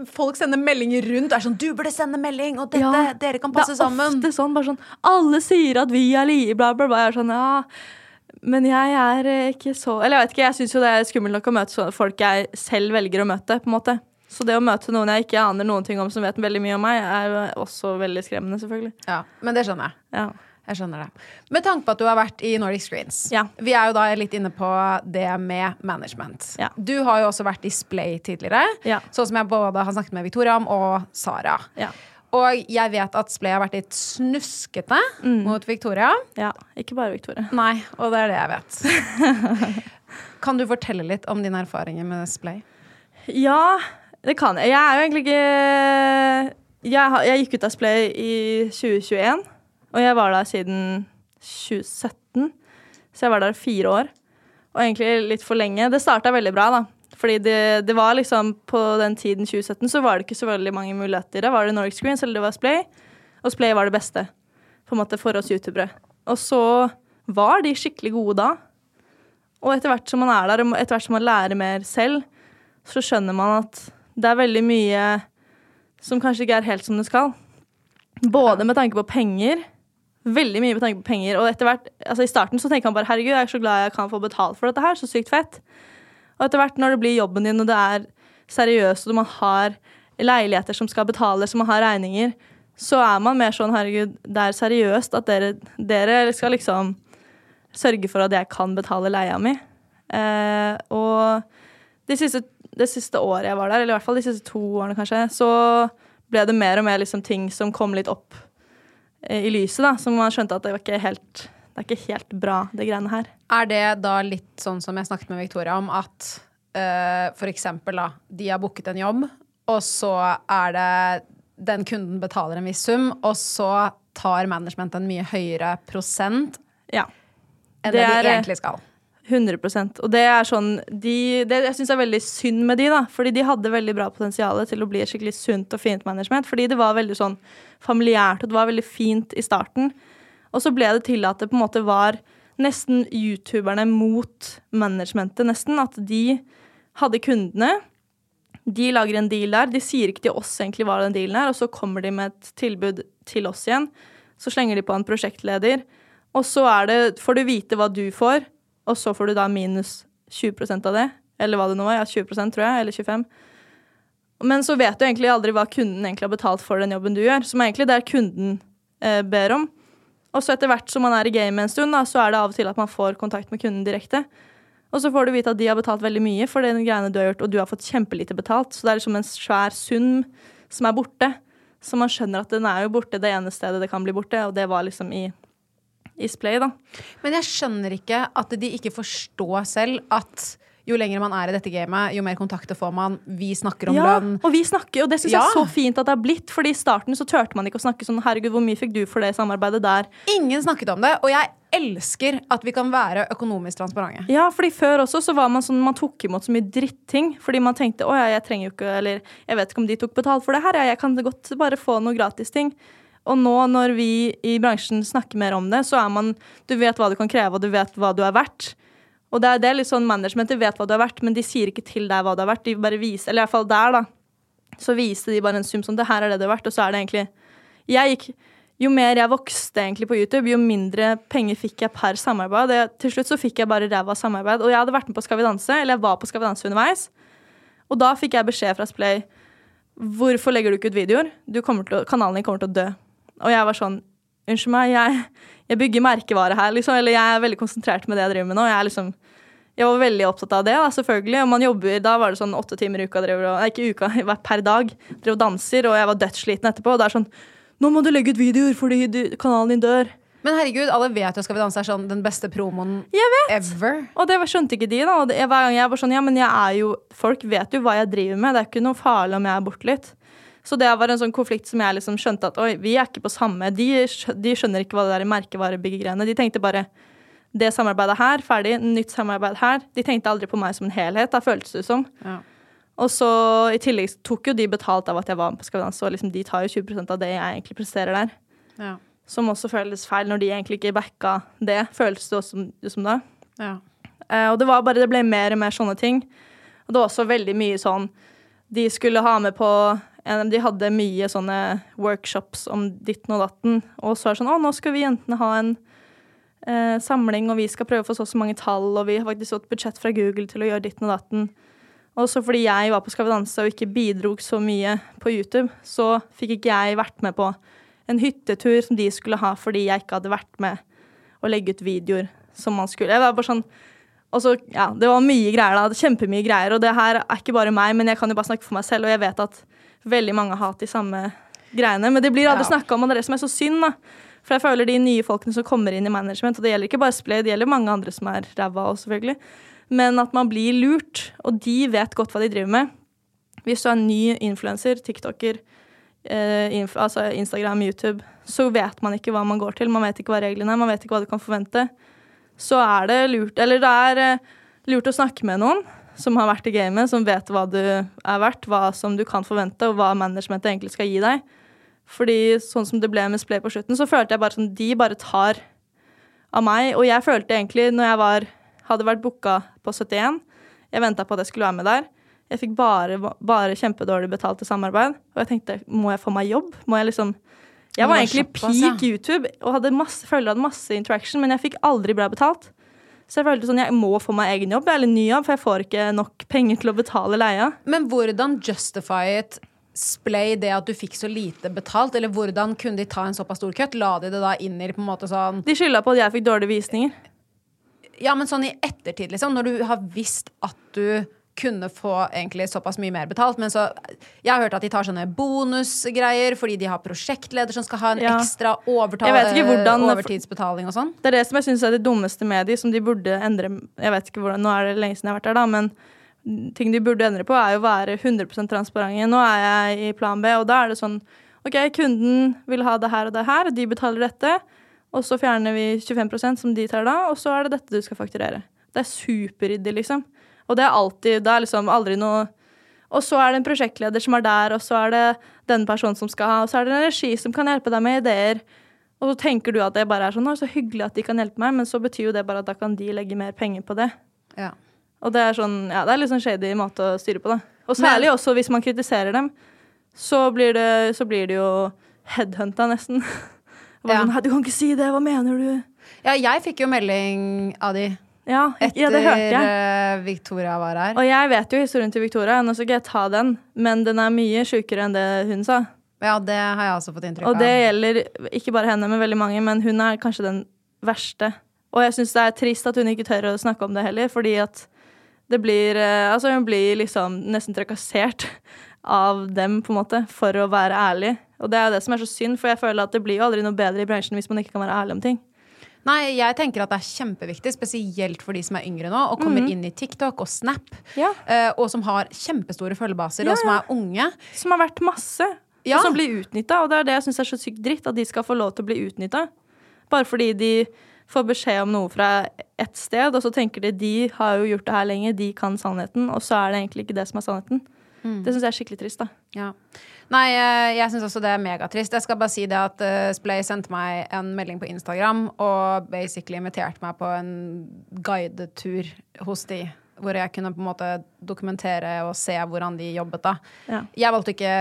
folk sender meldinger rundt og er sånn 'Du burde sende melding, og dette, Ja, dere kan Det passe er sammen'. ofte sånn, bare sånn Alle sier at vi er li, bla, bla, bla. Jeg er sånn, ja Men jeg er ikke så Eller jeg vet ikke, jeg syns jo det er skummelt nok å møte folk jeg selv velger å møte, på en måte. Så det å møte noen jeg ikke aner noen ting om, som vet veldig mye om meg, er jo også veldig skremmende, selvfølgelig. Ja, Men det skjønner jeg. Ja. Jeg skjønner det. Med tanke på at du har vært i Nordic Screens. Ja. Vi er jo da litt inne på det med management. Ja. Du har jo også vært i Splay tidligere. Ja. Sånn som jeg både har snakket med Victoria om og Sara. Ja. Og jeg vet at Splay har vært litt snuskete Mm. mot Victoria. ja. Ikke bare Victoria. Nei, og det er det jeg vet. kan du fortelle litt om dine erfaringer med Splay? Ja, det kan jeg. Jeg er jo egentlig ikke Jeg, jeg gikk ut av Splay i 2021, og jeg var der siden 2017. Så jeg var der fire år. Og egentlig litt for lenge. Det starta veldig bra, da. Fordi det, det var liksom På den tiden 2017 så var det ikke så veldig mange muligheter. Da var det Nordic Screens eller det var Splay. Og Splay var det beste på en måte for oss youtubere. Og så var de skikkelig gode da. Og etter hvert som man er der, og etter hvert som man lærer mer selv, så skjønner man at det er veldig mye som kanskje ikke er helt som det skal. Både med tanke på penger, veldig mye med tanke på penger, og etter hvert, altså i starten så tenker man bare herregud, jeg er så glad jeg kan få betalt for dette her, så sykt fett. Og etter hvert når det blir jobben din, og det er seriøst, og man har leiligheter som skal betales, og man har regninger, så er man mer sånn herregud, det er seriøst at dere, dere skal liksom sørge for at jeg kan betale leia mi. Eh, og de siste, det siste året jeg var der, eller i hvert fall de siste to årene kanskje, så ble det mer og mer liksom ting som kom litt opp eh, i lyset, da. Som man skjønte at det var ikke helt det er ikke helt bra, det greiene her. Er det da litt sånn som jeg snakket med Victoria om, at uh, for eksempel da, de har booket en jobb, og så er det den kunden betaler en viss sum, og så tar management en mye høyere prosent Ja. enn det, Det de er- egentlig skal. 100% Og det er sånn de, Det jeg syns er veldig synd med de, da. Fordi de hadde veldig bra potensial til å bli et skikkelig sunt og fint management. Fordi det var veldig sånn familiært, og det var veldig fint i starten. Og så ble det til at det på en måte var nesten youtuberne mot managementet, nesten. At de hadde kundene. De lager en deal der. De sier ikke til oss egentlig hva den dealen er, og så kommer de med et tilbud til oss igjen. Så slenger de på en prosjektleder, og så er det, får du vite hva du får, og så får du da minus 20% av det. Eller hva det nå var. Ja, 20% tror jeg. Eller 25 Men så vet du egentlig aldri hva kunden egentlig har betalt for den jobben du gjør. Som er egentlig det kunden eh, ber om. Og så etter hvert som man er i gamet en stund, da, så er det av og til at man får kontakt med kunden direkte. Og så får du vite at de har betalt veldig mye for den greiene du har gjort, og du har fått kjempelite betalt. Så det er liksom en svær sum som er borte. Så man skjønner at den er jo borte det ene stedet det kan bli borte, og det var liksom i, i Splay, da. Men jeg skjønner ikke at de ikke forstår selv at jo lenger man er i dette gamet, jo mer kontakter får man. Vi snakker om ja, lønn. Og vi snakker, og det syns Ja. jeg er så fint at det er blitt. Fordi i starten så turte man ikke å snakke sånn Herregud, hvor mye fikk du for det samarbeidet der? Ingen snakket om det, og jeg elsker at vi kan være økonomisk transparente. Ja, fordi før også så var man sånn Man tok imot så mye dritting. Fordi man tenkte å ja, jeg trenger jo ikke Eller jeg vet ikke om de tok betalt for det her, ja, jeg kan godt bare få noe gratisting. Og nå når vi i bransjen snakker mer om det, så er man Du vet hva du kan kreve, og du vet hva du er verdt. Og det er, det litt sånn managementet vet hva du er verdt, men de sier ikke til deg hva du er verdt. De bare viser, eller i hvert fall der, da, så viste de bare en sum som det her er det du er verdt, og så er det egentlig Jeg gikk jo mer jeg vokste egentlig på YouTube, jo mindre penger fikk jeg per samarbeid. Det, til slutt så fikk jeg bare ræva samarbeid. Og jeg hadde vært med på Skal vi danse, eller jeg var på Skal vi danse underveis. Og da fikk jeg beskjed fra Splay Hvorfor legger du ikke ut videoer? Du å, kanalen din kommer til å dø. Og jeg var sånn Unnskyld meg, jeg, jeg bygger merkevare her, liksom. Eller jeg er veldig konsentrert med det jeg driver med nå. Jeg er liksom jeg var veldig opptatt av det, da, selvfølgelig. Og man jobber, da var det sånn åtte timer i uka, drev, nei, ikke i uka, per dag. Drev og danser, og jeg var dødssliten etterpå. Og det er sånn Nå må du legge ut videoer fordi du, kanalen din dør. Men herregud, alle vet jo Skal vi danse er sånn den beste promoen ever. Og det var- skjønte ikke de, da. Og det, hver gang jeg var sånn Ja, men jeg er jo Folk vet jo hva jeg driver med. Det er ikke noe farlig om jeg er borte litt. Så det var en sånn konflikt som jeg liksom skjønte at oi, vi er ikke på samme. De, de skjønner ikke hva det der merkevarebyggegreiene De tenkte bare det samarbeidet her, ferdig, nytt samarbeid her. De tenkte aldri på meg som en helhet, da føltes det som. Ja. Og så i tillegg tok jo de betalt av at jeg var med på Skal vi danse, og liksom de tar jo 20% av det jeg egentlig presterer der. Ja. Som også føles feil når de egentlig ikke backa det, føles det også som, som da. Ja. Eh, og det var bare, det ble mer og mer sånne ting. Og det var også veldig mye sånn De skulle ha med på De hadde mye sånne workshops om ditten og datten. Og så er det sånn Å, nå skal vi jentene ha en eh, samling, og vi skal prøve å få så og så mange tall, og vi har faktisk fått budsjett fra Google til å gjøre ditten og datten. Og så fordi jeg var på Skal vi danse og ikke bidro så mye på YouTube, så fikk ikke jeg vært med på en hyttetur som de skulle ha fordi jeg ikke hadde vært med å legge ut videoer som man skulle. Jeg var bare sånn og så, ja, Det var mye greier da, kjempemye greier. Og det her er ikke bare meg, men jeg kan jo bare snakke for meg selv, og jeg vet at veldig mange har hatt de samme greiene. Men det blir aldri Ja. snakka om, og det er det som er så synd. da. For jeg føler de nye folkene som kommer inn i management, og det gjelder ikke bare Splay, det gjelder mange andre som er ræva òg, selvfølgelig, men at man blir lurt, og de vet godt hva de driver med. Hvis du er en ny influenser, tiktoker, eh, inf altså Instagram, YouTube, så vet man ikke hva man går til. Man vet ikke hva reglene er, man vet ikke hva du kan forvente. Så er det lurt Eller det er eh, lurt å snakke med noen som har vært i gamet, som vet hva du er verdt, hva som du kan forvente, og hva managementet egentlig skal gi deg. Fordi sånn som det ble med Splay på slutten, så følte jeg bare sånn De bare tar av meg. Og jeg følte egentlig, når jeg var, hadde vært booka på 71 Jeg venta på at jeg skulle være med der. Jeg fikk bare, bare kjempedårlig betalt til samarbeid. Og jeg tenkte, må jeg få meg jobb? Må jeg liksom Jeg var egentlig peak YouTube og hadde masse, følte hadde masse interaction, men jeg fikk aldri bra betalt. Så jeg følte sånn, jeg må få meg egen jobb eller ny jobb, for jeg får ikke nok penger til å betale leia. Men hvordan justify it? Splay det at du fikk så lite betalt? Eller hvordan kunne de ta en såpass stor kutt? La de det da inn i på en måte sånn De skylda på at jeg fikk dårlige visninger. Ja, men sånn i ettertid, liksom. Når du har visst at du kunne få egentlig såpass mye mer betalt. Men så Jeg har hørt at de tar sånne bonusgreier fordi de har prosjektleder som skal ha en Ja. ekstra hvordan- overtidsbetaling og sånn. Det er det som jeg syns er det dummeste med de, som de burde endre Jeg vet ikke hvordan, Nå er det lenge siden jeg har vært der, da, men ting de burde endre på, er jo å være 100% transparente. Nå er jeg i plan B, og da er det sånn OK, kunden vil ha det her og det her, de betaler dette, og så fjerner vi 25% som de tar da, og så er det dette du skal fakturere. Det er superryddig, liksom. Og det er alltid Det er liksom aldri noe Og så er det en prosjektleder som er der, og så er det den personen som skal ha, og så er det en regi som kan hjelpe deg med ideer. Og så tenker du at det bare er sånn, så hyggelig at de kan hjelpe meg, men så betyr jo det bare at da kan de legge mer penger på det. Ja. Og det er sånn, ja, det er litt sånn shady måte å styre på, da. Og særlig også hvis man kritiserer dem, så blir det, så blir det jo headhunta nesten. Bare Ja. sånn, du kan ikke si det, hva mener du? ja, jeg fikk jo melding av de Ja, etter ja det hørte jeg. eh, Victoria var her. Og jeg vet jo historien til Victoria, nå skal ikke jeg ta den, men den er mye sjukere enn det hun sa. Ja, det har jeg også fått inntrykk av. Og det gjelder ikke bare henne, men veldig mange, men hun er kanskje den verste. Og jeg syns det er trist at hun ikke tør å snakke om det heller, fordi at det blir eh, Altså, hun blir liksom nesten trakassert av dem, på en måte, for å være ærlig. Og det er det som er så synd, for jeg føler at det blir jo aldri noe bedre i bransjen hvis man ikke kan være ærlig om ting. Nei, jeg tenker at det er kjempeviktig, spesielt for de som er yngre nå, og kommer inn i TikTok og Snap, Ja. eh, og som har kjempestore følgebaser, og som er unge. Som har vært masse, Ja. og som blir utnytta. Og det er det jeg syns er så sykt dritt, at de skal få lov til å bli utnytta. Bare fordi de får beskjed om noe fra ett sted, og så tenker de de har jo gjort det her lenge, de kan sannheten, og så er det egentlig ikke det som er sannheten. Det syns jeg er skikkelig trist, da. Ja. Nei, eh, jeg syns også det er megatrist. Jeg skal bare si det at eh, Splay sendte meg en melding på Instagram og basically inviterte meg på en guidetur hos de. Hvor jeg kunne på en måte dokumentere og se hvordan de jobbet. da. Ja. Jeg valgte ikke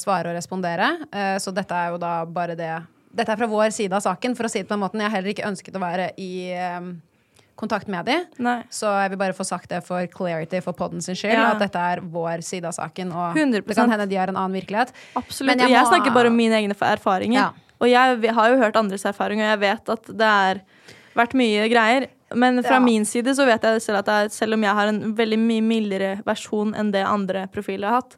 svare og respondere, eh, så dette er jo da bare det Dette er fra vår side av saken, for å si det på den måten. Jeg har heller ikke ønsket å være i eh, kontakt med de. Nei. Så jeg vil bare få sagt det for clarity for podden sin skyld. Ja. At dette er vår side av saken. Og 100%. det kan hende de har en annen virkelighet. Absolutt. Men og jeg jeg må- snakker bare om mine egne erfaringer. Ja. Og jeg har jo hørt andres erfaringer, og jeg vet at det har vært mye greier. Men fra Ja. min side så vet jeg selv at er, selv om jeg har en veldig mye mildere versjon enn det andre profiler har hatt,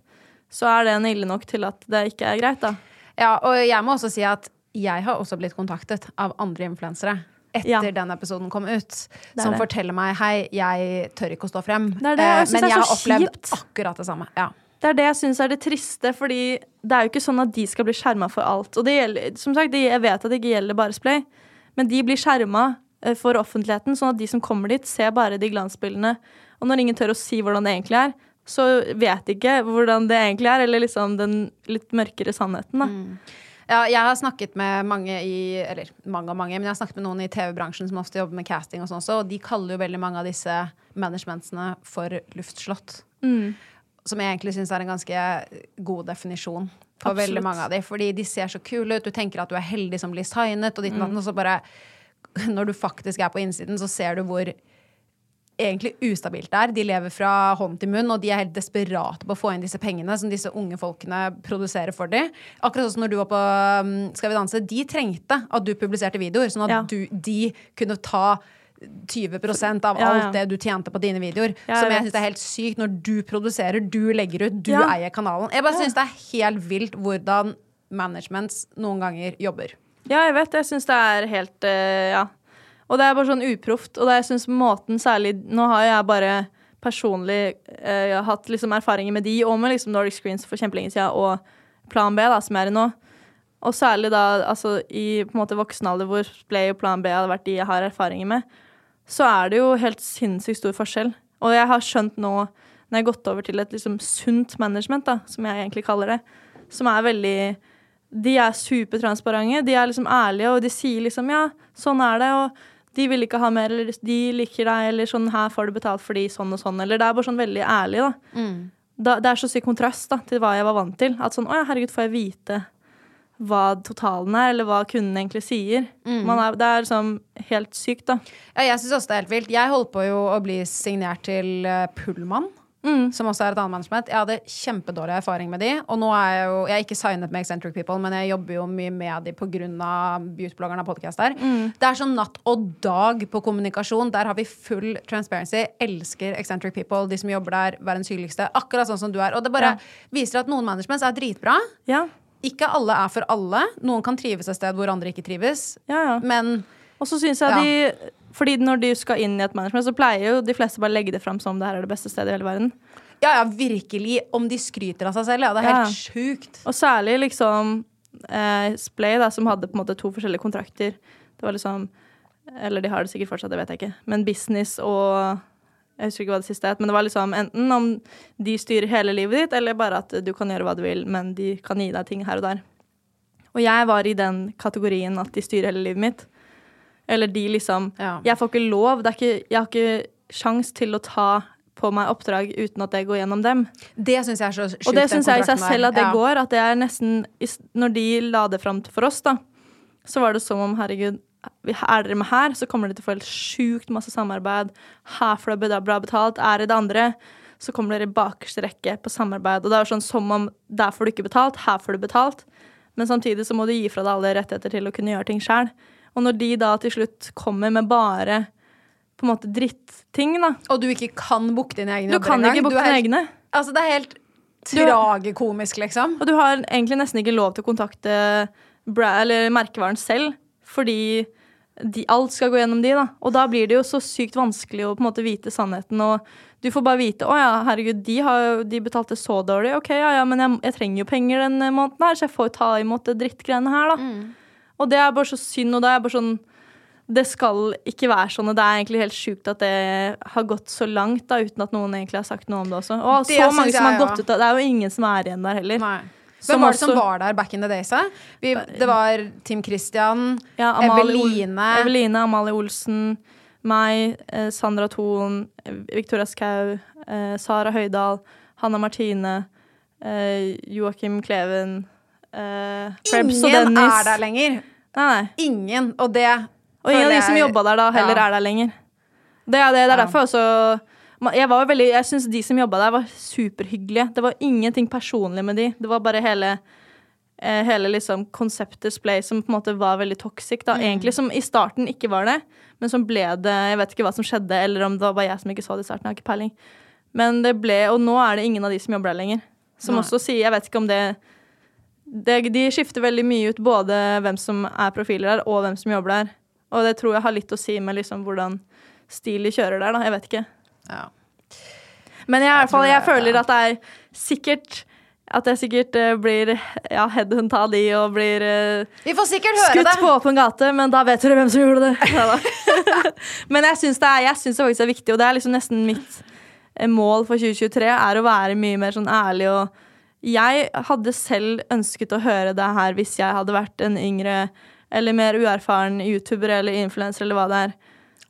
så er det en ille nok til at det ikke er greit, da. Ja, og jeg må også si at jeg har også blitt kontaktet av andre influensere. Etter Ja. den episoden kom ut, som det. forteller meg Hei, jeg tør ikke å stå frem. Det det, Eh, jeg men det er jeg har opplevd kjipt. akkurat det samme. Ja. Det er det jeg syns er det triste, fordi det er jo ikke sånn at de skal bli skjerma for alt. Og det gjelder, som sagt, det- jeg vet at det ikke gjelder bare Splay, men de blir skjerma eh, for offentligheten, sånn at de som kommer dit, ser bare de glansbildene. Og når ingen tør å si hvordan det egentlig er, så vet de ikke hvordan det egentlig er, eller liksom den litt mørkere sannheten, da. Ja, jeg har snakket med mange i Eller mange og mange, men jeg har snakket med noen i TV-bransjen som ofte jobber med casting, og sånn også, og de kaller jo veldig mange av disse managementsene for luftslott. Som jeg egentlig syns er en ganske god definisjon Absolutt. veldig mange av de. Fordi de ser så kule ut, du tenker at du er heldig som blir signet, og ditt mm. og så bare Når du faktisk er på innsiden, så ser du hvor egentlig ustabilt der. er. De lever fra hånd til munn, og de er helt desperate på å få inn disse pengene som disse unge folkene produserer for dem. Akkurat sånn som når du var på um, Skal vi danse. De trengte at du publiserte videoer, sånn at Ja. du, de kunne ta 20 av Ja, alt ja. det du tjente på dine videoer. Ja, jeg som jeg syns er helt sykt. Når du produserer, du legger ut, du eier kanalen. Jeg bare syns det er helt vilt hvordan managements noen ganger jobber. Ja, jeg vet. Jeg syns det er helt eh, Ja. Og det er bare sånn uproft. Og det, jeg synes måten særlig Nå har jeg bare personlig eh, hatt liksom erfaringer med de, og med liksom Nordic Screens for kjempelenge siden, og Plan B, da, som jeg er i nå. Og særlig da altså, i på en måte voksen alder, hvor Splay og Plan B hadde vært de jeg har erfaringer med, så er det jo helt sinnssykt stor forskjell. Og jeg har skjønt nå, når jeg har gått over til et liksom sunt management, da, som jeg egentlig kaller det, som er veldig De er supertransparente, de er liksom ærlige, og de sier liksom ja, sånn er det, og de vil ikke ha mer, eller de liker deg, eller sånn her får du betalt fordi sånn og sånn, eller det er bare sånn veldig ærlig, da. da det er så syk kontrast da, til hva jeg var vant til. At sånn å ja, herregud, får jeg vite hva totalen er, eller hva kunden egentlig sier. Man er, det er liksom helt sykt, da. Ja, jeg syns også det er helt vilt. Jeg holdt på jo å bli signert til eh, Pullman. Som også er et annet management. Jeg hadde kjempedårlig erfaring med de. Og nå er jeg jo Jeg er ikke signet med Eccentric People, men jeg jobber jo mye med de pga. beautybloggerne og podcast der. Det er sånn natt og dag på kommunikasjon. Der har vi full transparency. Elsker Eccentric People, de som jobber der, verdens hyggeligste. Akkurat sånn som du er. Og det bare Ja. viser at noen managements er dritbra. Ja, Ikke alle er for alle. Noen kan trives et sted hvor andre ikke trives. ja, ja. Men Og så syns jeg de Fordi når du skal inn i et management, så pleier jo de fleste bare legge det fram som det her er det beste stedet i hele verden. ja, ja, virkelig. Om de skryter av seg selv, ja. Det er Ja. helt sjukt. Og særlig liksom eh, Splay, da, som hadde på en måte to forskjellige kontrakter. Det var liksom Eller de har det sikkert fortsatt, det vet jeg ikke. Men business og Jeg husker ikke hva det siste het, men det var liksom enten om de styrer hele livet ditt, eller bare at du kan gjøre hva du vil, men de kan gi deg ting her og der. Og jeg var i den kategorien at de styrer hele livet mitt. Eller de liksom Ja. Jeg får ikke lov. Det er ikke, jeg har ikke sjans til å ta på meg oppdrag uten at det går gjennom dem. Det syns jeg er så sjukt. Og det syns jeg i seg selv at det Ja. går. At det er nesten Når de la det fram for oss, da, så var det som om herregud, er dere med her, så kommer dere til å få helt sjukt masse samarbeid. Her får dere bra betalt. Er det det andre, så kommer dere i bakerste rekke på samarbeid. Og det er jo sånn som om der får du ikke betalt, her får du betalt. Men samtidig så må du gi fra deg alle rettigheter til å kunne gjøre ting sjøl. Og når de da til slutt kommer med bare på en måte dritting, da Og du ikke kan booke dine egne Du kan ikke booke dine egne. Altså, det er helt tragekomisk tragikomisk, liksom. Og du har egentlig nesten ikke lov til å kontakte bra eller merkevaren selv, fordi de, alt skal gå gjennom de, da. Og da blir det jo så sykt vanskelig å på en måte vite sannheten, og du får bare vite å ja, herregud, de, har, de betalte så dårlig, ok, ja ja, men jeg, jeg trenger jo penger denne måneden her, så jeg får jo ta imot det drittgreiene her, da. Og det er bare så synd, og det er bare sånn det skal ikke være sånn, og det er egentlig helt sjukt at det har gått så langt da, uten at noen egentlig har sagt noe om det også. Og Det så mange som har jeg, ja. gått ut av Det er jo ingen som er igjen der heller. Nei. Som Hvem var det som var der back in the days? Vi, det var Tim Christian, Ja, Amalie Ol- Eveline Eveline, Amalie Olsen, meg, eh, Sandra Thon, Victoria Skau, eh, Sara Høydahl, Hanna Martine, eh, Joakim Kleven, eh, Ingen er der lenger. Nei, nei. Ingen. Og det Og ingen av de som jobba der, da, heller Ja. er der lenger. Det er, det, det er derfor også Jeg var veldig, jeg syns de som jobba der, var superhyggelige. Det var ingenting personlig med de. Det var bare hele eh, hele liksom konseptet Splay som på en måte var veldig toxic. da, Egentlig som i starten ikke var det, men som ble det Jeg vet ikke hva som skjedde, eller om det var bare jeg som ikke så det i starten. Jeg har ikke peiling. Men det ble, og nå er det ingen av de som jobber der lenger. Som Nei. også sier Jeg vet ikke om det, det De skifter veldig mye ut både hvem som er profiler der, og hvem som jobber der. Og det tror jeg har litt å si med liksom hvordan stil de kjører der, da. Jeg vet ikke. ja. Men jeg, i hvert fall, jeg, jeg føler ja. at det er sikkert at jeg sikkert uh, blir ja, headhunta av de og blir uh, Vi får sikkert høre skutt på åpen gate, men da vet dere hvem som gjorde det. Men jeg syns det, det faktisk er viktig, og det er liksom nesten mitt eh, mål for 2023, er å være mye mer sånn ærlig og Jeg hadde selv ønsket å høre det her hvis jeg hadde vært en yngre eller mer uerfaren YouTuber eller influenser eller hva det er.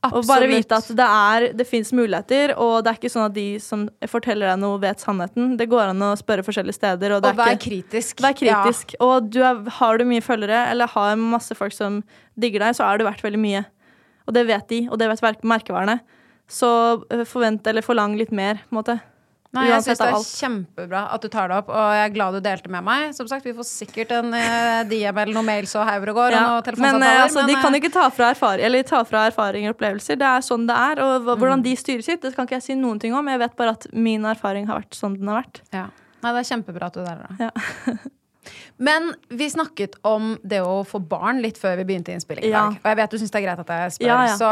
Og bare vite at det, er, det fins muligheter, og det er ikke sånn at de som forteller deg noe, vet sannheten. Det går an å spørre forskjellige steder. Og, det Og vær ikke, kritisk. Vær kritisk. Og du er, har du mye følgere, eller har masse folk som digger deg, så er du verdt veldig mye. Og det vet de, og det vet merkevarene. Så øh, forvent eller forlang litt mer, på en måte. Nei, jeg syns det er kjempebra at du tar det opp, og jeg er glad du delte med meg. Som sagt, Vi får sikkert en eh, DM eller noen mails og hauger og går. Ja. Og Men eh, altså, de eh, kan ikke ta fra, erfaring, eller ta fra erfaringer og opplevelser. Det er sånn det er. Og hvordan Mm. de styrer sitt, det kan ikke jeg si noen ting om. Jeg vet bare at min erfaring har vært sånn den har vært. ja. Nei, det er kjempebra at du deler det. Ja. Men vi snakket om det å få barn litt før vi begynte innspilling i Ja. dag. Og jeg vet du syns det er greit at jeg spør. Ja, ja. Så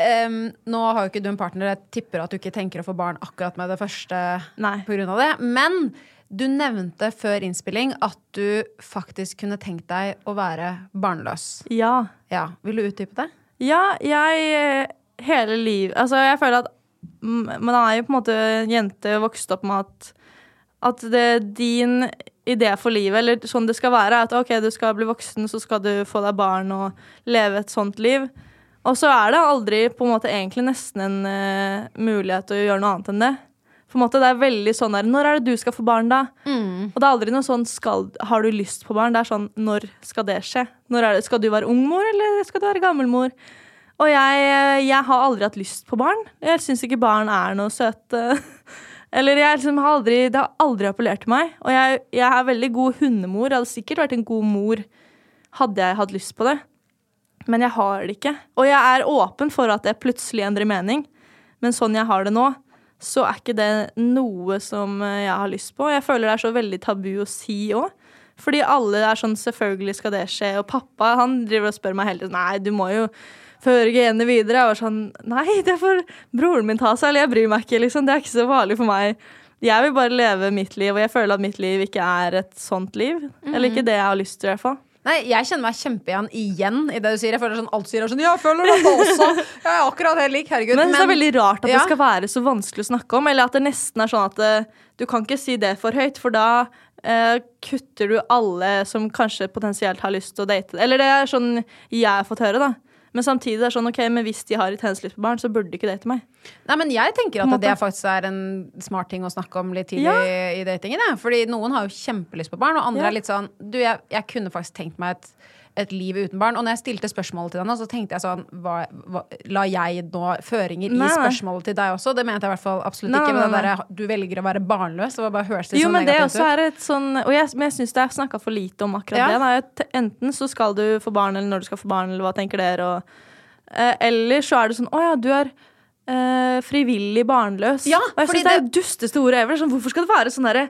em, nå har jo ikke du en partner. Jeg tipper at du ikke tenker å få barn akkurat med det første Nei. på grunn av det. Men du nevnte før innspilling at du faktisk kunne tenkt deg å være barnløs. Ja. Ja, Vil du utdype det? Ja, jeg eh, Hele livet Altså, jeg føler at man er jo på en måte en jente vokst opp med at at det din idé for livet, eller sånn det skal være, er at ok, du skal bli voksen, så skal du få deg barn og leve et sånt liv. Og så er det aldri på en måte egentlig nesten en uh, mulighet til å gjøre noe annet enn det. På en måte, Det er veldig sånn der Når er det du skal få barn, da? Og det er aldri noe sånn skal, Har du lyst på barn? Det er sånn Når skal det skje? Når det, skal du være ung mor, eller skal du være gammel mor? Og jeg, jeg har aldri hatt lyst på barn. Jeg syns ikke barn er noe søte. Eller jeg liksom har aldri, Det har aldri appellert til meg. Og jeg, jeg er veldig god hundemor. Jeg hadde sikkert vært en god mor hadde jeg hatt lyst på det. Men jeg har det ikke. Og jeg er åpen for at det plutselig endrer mening. Men sånn jeg har det nå, så er ikke det noe som eh, jeg har lyst på. Jeg føler det er så veldig tabu å si òg. Fordi alle er sånn selvfølgelig skal det skje. Og pappa han driver og spør meg hele tiden nei, du må jo føre genene videre. Jeg var sånn nei, det får broren min ta seg, eller jeg bryr meg ikke, liksom. Det er ikke så farlig for meg. Jeg vil bare leve mitt liv, og jeg føler at mitt liv ikke er et sånt liv. Eller ikke det jeg har lyst til, i hvert fall. Nei, Jeg kjenner meg kjempeigjen igjen i det du sier. Jeg føler sånn, Alt sier er sånn Jeg føler dette også! Jeg er akkurat helt lik. Herregud. Men, men det er veldig rart at Ja. det skal være så vanskelig å snakke om. Eller at det nesten er sånn at det, du kan ikke si det for høyt, for da eh, kutter du alle som kanskje potensielt har lyst til å date. Eller det er sånn jeg har fått høre, da. Men samtidig er det sånn, ok, men hvis de har et lyst på barn, så burde de ikke date meg. Nei, men Jeg tenker at det faktisk er en smart ting å snakke om litt tidlig Ja. i datingen. Ja. Fordi noen har jo kjempelyst på barn, og andre Ja. er litt sånn Du, jeg, jeg kunne faktisk tenkt meg et, et liv uten barn. Og når jeg stilte spørsmålet til henne, så tenkte jeg sånn hva, hva, La jeg nå føringer Nei, i spørsmålet til deg også? Det mente jeg i hvert fall absolutt Nei, ikke. Men det der, du velger å være barnløs. Det var bare høres det Jo, sånn men det også er et sånn Og jeg, men jeg syns det er snakka for lite om akkurat Ja. det. Da. Enten så skal du få barn, eller når du skal få barn, eller hva tenker dere? Og, eh, eller så er det sånn Å ja, du er eh, frivillig barnløs. Ja, og jeg syns det er det dusteste ordet ever. Sånn, hvorfor skal det være sånn derre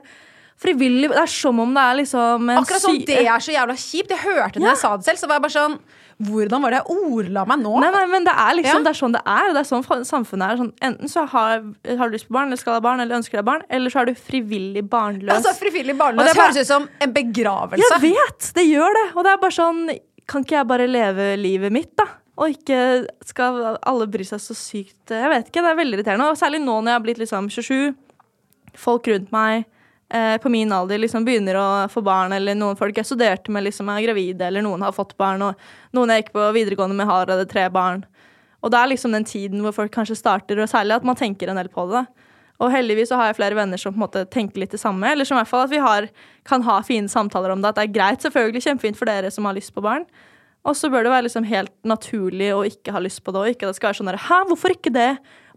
frivillig Det er som om det er liksom en Akkurat som det er så jævla kjipt. Jeg hørte når Ja. jeg sa det selv, så var jeg bare sånn Hvordan var det jeg ordla meg nå? Nei, nei, men det er liksom Ja. Det er sånn det er. Det er sånn samfunnet er. Sånn, enten så har, har du lyst på barn, eller skal ha barn, eller ønsker deg barn, eller så er du frivillig barnløs. Altså, Frivillig barnløs det bare- høres ut som en begravelse. Jeg vet! Det gjør det. Og det er bare sånn Kan ikke jeg bare leve livet mitt, da? Og ikke skal alle bry seg så sykt Jeg vet ikke, det er veldig irriterende. Og særlig nå når jeg har blitt liksom 27, folk rundt meg eh, på min alder liksom begynner å få barn, eller noen folk jeg studerte med, liksom er gravide, eller noen har fått barn, og noen jeg gikk på videregående med, har allerede tre barn. Og det er liksom den tiden hvor folk kanskje starter, og særlig at man tenker en del på det. Og heldigvis så har jeg flere venner som på en måte tenker litt det samme. Eller som i hvert fall at vi har, kan ha fine samtaler om det. At det er greit, selvfølgelig kjempefint for dere som har lyst på barn. Og så bør det være liksom helt naturlig å ikke ha lyst på det. Og ikke at det skal være sånn der, Hæ, hvorfor ikke det?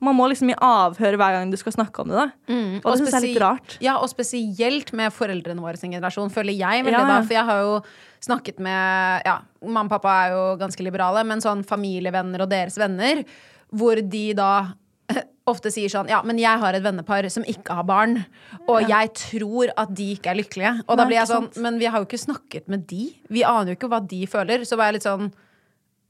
Man må liksom i avhør hver gang du skal snakke om det. da. Mm, og det synes jeg er litt rart. Ja, og spesielt med foreldrene våre sin generasjon, føler jeg veldig Ja, ja. da. For jeg har jo snakket med Ja, mamma og pappa er jo ganske liberale, men sånn familievenner og deres venner, hvor de da ofte sier sånn Ja, men jeg har et vennepar som ikke har barn, og jeg tror at de ikke er lykkelige. Og da blir jeg sånn. Men vi har jo ikke snakket med de. Vi aner jo ikke hva de føler. Så var jeg litt sånn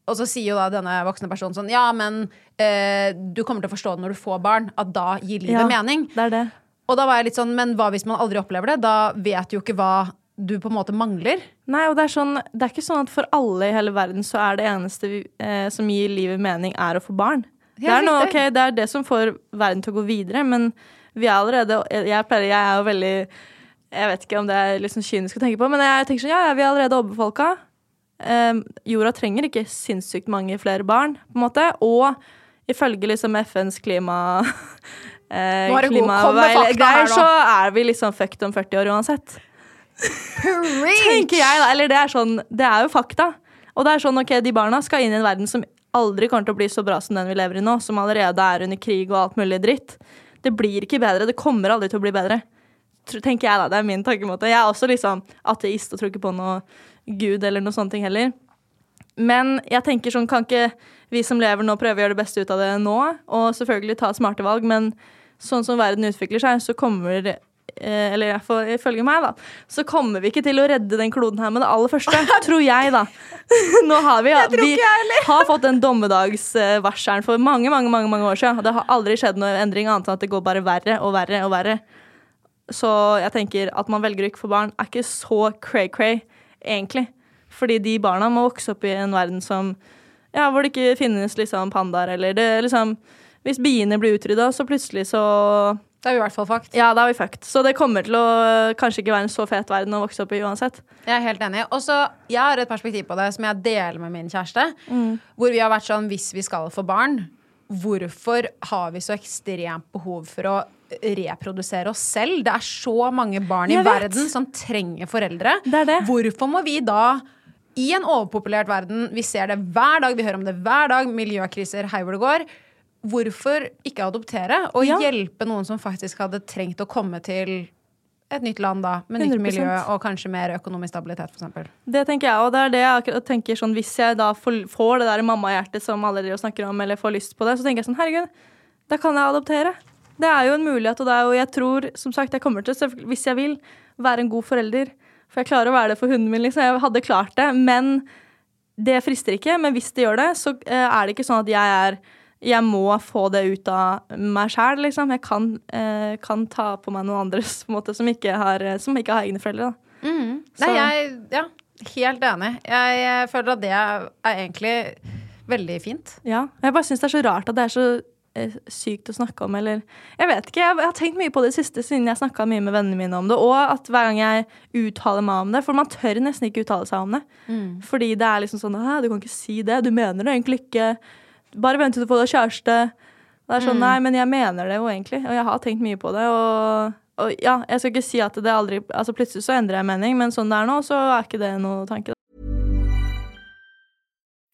og så sier jo da denne voksne personen sånn Ja, men eh, du kommer til å forstå det når du får barn, at da gir livet Ja, mening. Det er det. Og da var jeg litt sånn, men hva hvis man aldri opplever det? Da vet du jo ikke hva du på en måte mangler. Nei, og det er, sånn, det er ikke sånn at for alle i hele verden så er det eneste vi, eh, som gir livet mening, er å få barn. Det er, noe, okay, det er det som får verden til å gå videre, men vi er allerede Jeg, pleier, jeg er jo veldig Jeg vet ikke om det er sånn kynisk å tenke på, men jeg tenker sånn, ja, ja, vi er allerede overbefolka. Um, jorda trenger ikke sinnssykt mange flere barn, på en måte. Og ifølge liksom FNs klima... Eh, er nå. så er vi liksom fucked om 40 år uansett. Tenker jeg da, eller det er sånn Det er jo fakta. Og det er sånn, ok, de barna skal inn i en verden som aldri kommer til å bli så bra som den vi lever i nå, som allerede er under krig og alt mulig dritt. Det blir ikke bedre. Det kommer aldri til å bli bedre. Tenker jeg da, Det er min tankemåte. Jeg er også liksom ateist og tror ikke på noe gud eller noe sånne ting heller. Men jeg tenker sånn, kan ikke vi som lever nå prøve å gjøre det beste ut av det nå? Og selvfølgelig ta smarte valg, men sånn som verden utvikler seg, så kommer eh, Eller ifølge meg, da. Så kommer vi ikke til å redde den kloden her med det aller første. tror jeg, da. Nå har vi, vi har fått den dommedagsvarselen for mange, mange, mange, mange år siden. Det har aldri skjedd noen endring annet enn at det går bare verre og verre og verre. Så jeg tenker at man velger å ikke få barn, er ikke så cray-cray, egentlig. Fordi de barna må vokse opp i en verden som Ja, hvor det ikke finnes liksom pandaer, eller det liksom Hvis biene blir utrydda, så plutselig så Da er vi i hvert fall fucked. Ja, da er vi fucked. Så det kommer til å øh, kanskje ikke være en så fet verden å vokse opp i uansett. Jeg er helt enig. Og så, Jeg har et perspektiv på det som jeg deler med min kjæreste. Hvor vi har vært sånn hvis vi skal få barn, hvorfor har vi så ekstremt behov for å reprodusere oss selv? Det er så mange barn i verden som trenger foreldre. Det det. Hvorfor må vi da i en overpopulert verden, vi ser det hver dag, vi hører om det hver dag, miljøkriser, hei hvor det går. Hvorfor ikke adoptere og Ja. hjelpe noen som faktisk hadde trengt å komme til et nytt land da, med nytt 100%. miljø og kanskje mer økonomisk stabilitet, f.eks. Det tenker jeg, og det er det jeg akkurat tenker sånn Hvis jeg da får, det der mammahjertet som alle dere snakker om, eller får lyst på det, så tenker jeg sånn Herregud, da kan jeg adoptere. Det er jo en mulighet, og, det er jo, jeg tror, som sagt, jeg kommer til, hvis jeg vil, være en god forelder. For jeg klarer å være det for hunden min, liksom. Jeg hadde klart det. Men det frister ikke. Men hvis det gjør det, så eh, er det ikke sånn at jeg er jeg må få det ut av meg sjæl, liksom. Jeg kan, eh, kan ta på meg noen andres på en måte, som ikke har, som ikke har egne foreldre. Da. Nei, Så- jeg Ja, helt enig. Jeg, føler at det er egentlig veldig fint. Ja, jeg bare syns det er så rart at det er så eh, sykt å snakke om, eller Jeg vet ikke, jeg, jeg har tenkt mye på det siste siden jeg snakka mye med vennene mine om det, og at hver gang jeg uttaler meg om det For man tør nesten ikke uttale seg om det. Fordi det er liksom sånn Hæ, du kan ikke si det. Du mener det egentlig ikke. Bare vent til du får deg kjæreste. Det er sånn, Nei, men jeg mener det jo egentlig, og jeg har tenkt mye på det. Og, og ja, jeg skal ikke si at det aldri Altså plutselig så endrer jeg mening, men sånn det er nå, så er ikke det noe tanke.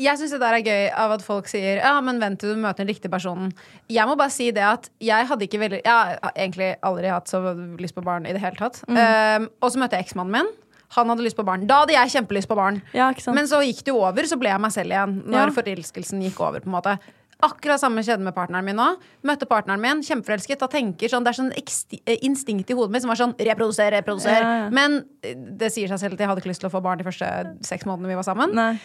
Jeg syns det der er gøy av at folk sier Ja, men vent til du møter den riktige personen. Jeg må bare si det at jeg hadde ikke veldig Jeg har egentlig aldri hatt så lyst på barn i det hele tatt. Um, og så møtte jeg eksmannen min. Han hadde lyst på barn. Da hadde jeg kjempelyst på barn. Ja? Men så gikk det jo over, så ble jeg meg selv igjen. Når Ja. forelskelsen gikk over. på en måte Akkurat samme skjedde med partneren min nå. Møtte partneren min, kjempeforelsket. Da tenker sånn, Det er sånn eh, instinkt i hodet mitt som var sånn reproduser, reproduser. Ja, ja. Men eh, det sier seg selv at jeg hadde ikke lyst til å få barn de første seks månedene vi var sammen. Nei.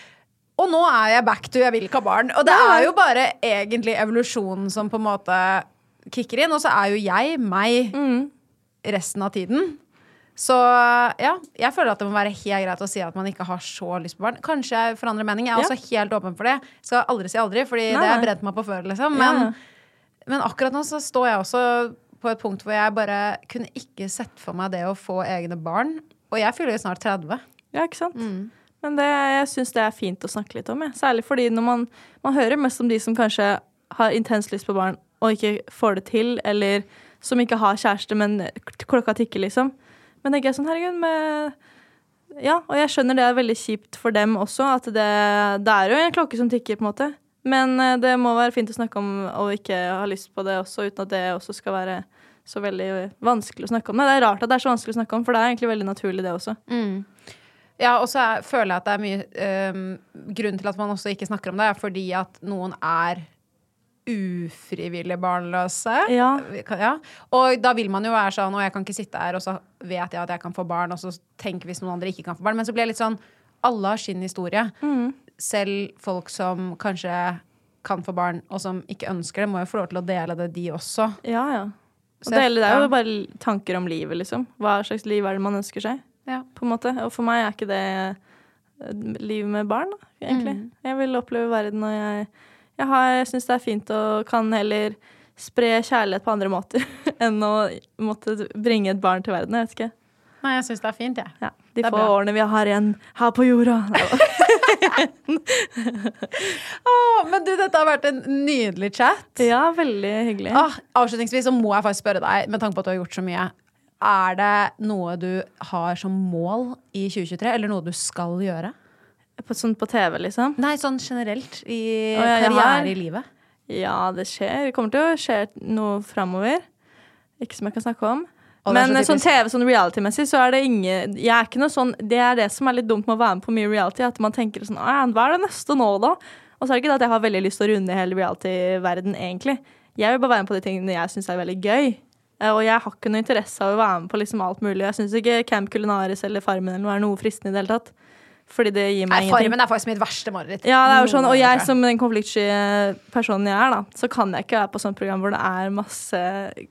Og nå er jeg back to jeg vil ikke ha barn. Og det er jo bare egentlig evolusjonen som på en måte kicker inn. Og så er jo jeg meg resten av tiden. Så ja, jeg føler at det må være helt greit å si at man ikke har så lyst på barn. Kanskje jeg forandrer mening. Jeg er Ja. også helt åpen for det. Skal aldri si aldri, Fordi Nei, det har brent meg på før. Liksom. Men, ja. men akkurat nå så står jeg også på et punkt hvor jeg bare kunne ikke sett for meg det å få egne barn. Og jeg fyller jo snart 30. Ja, ikke sant? Men det, jeg syns det er fint å snakke litt om. Jeg. Særlig fordi når man, man hører mest om de som kanskje har intens lyst på barn og ikke får det til, eller som ikke har kjæreste, men klokka tikker, liksom. Men tenker jeg sånn, herregud, med Ja, og jeg skjønner det er veldig kjipt for dem også, at det, det er jo en klokke som tikker, på en måte. Men eh, det må være fint å snakke om å ikke ha lyst på det også, uten at det også skal være så veldig vanskelig å snakke om. Nei, det er rart at det er så vanskelig å snakke om, for det er egentlig veldig naturlig, det også. Ja, og så er- føler jeg at det er mye um, Grunnen til at man også ikke snakker om det, er fordi at noen er ufrivillig barnløse. Ja. Ja. Og da vil man jo være sånn Og jeg kan ikke sitte her, og så vet jeg at jeg kan få barn, og så tenker hvis noen andre ikke kan få barn. Men så blir jeg litt sånn Alle har sin historie. Selv folk som kanskje kan få barn, og som ikke ønsker det, må jo få lov til å dele det, de også. Ja, ja. Og det, hele- det er jo bare tanker om livet, liksom. Hva slags liv er det man ønsker seg? Ja. På en måte. Og for meg er ikke det livet med barn, da, egentlig. Mm. Jeg vil oppleve verden, og jeg, jeg, har- jeg syns det er fint og kan heller spre kjærlighet på andre måter enn å måtte bringe et barn til verden. Jeg vet ikke. Nei, jeg syns det er fint, jeg. Ja, de få bra. årene vi har igjen her på jorda. oh, men du, dette har vært en nydelig chat. ja, veldig hyggelig. Ah, avslutningsvis så må jeg faktisk spørre deg, med tanke på at du har gjort så mye. Er det noe du har som mål i 2023, eller noe du skal gjøre? På, sånn på TV, liksom. Nei, sånn generelt i ja, karriere har- i livet. Ja, det skjer. Det kommer til å skje noe framover. Ikke som jeg kan snakke om. Er Men så sånn. TV, sånn reality-messig, så er det ingen Jeg er ikke noe sånn Det er det som er litt dumt med å være med på mye reality, at man tenker sånn Hva er det neste nå, da? Og så er det ikke det at jeg har veldig lyst til å runde hele reality-verden, egentlig. Jeg vil bare være med på de tingene jeg syns er veldig gøy. Eh, Og jeg har ikke noe interesse av å være med på liksom alt mulig. Jeg syns ikke Camp Culinaris eller Farmen eller noe er noe fristende i det hele tatt. Fordi det gir meg Nei, ingenting. Farmen er faktisk mitt verste mareritt. Ja, det er jo sånn, og jeg som den konfliktsky personen jeg er, da, så kan jeg ikke være på sånt program hvor det er masse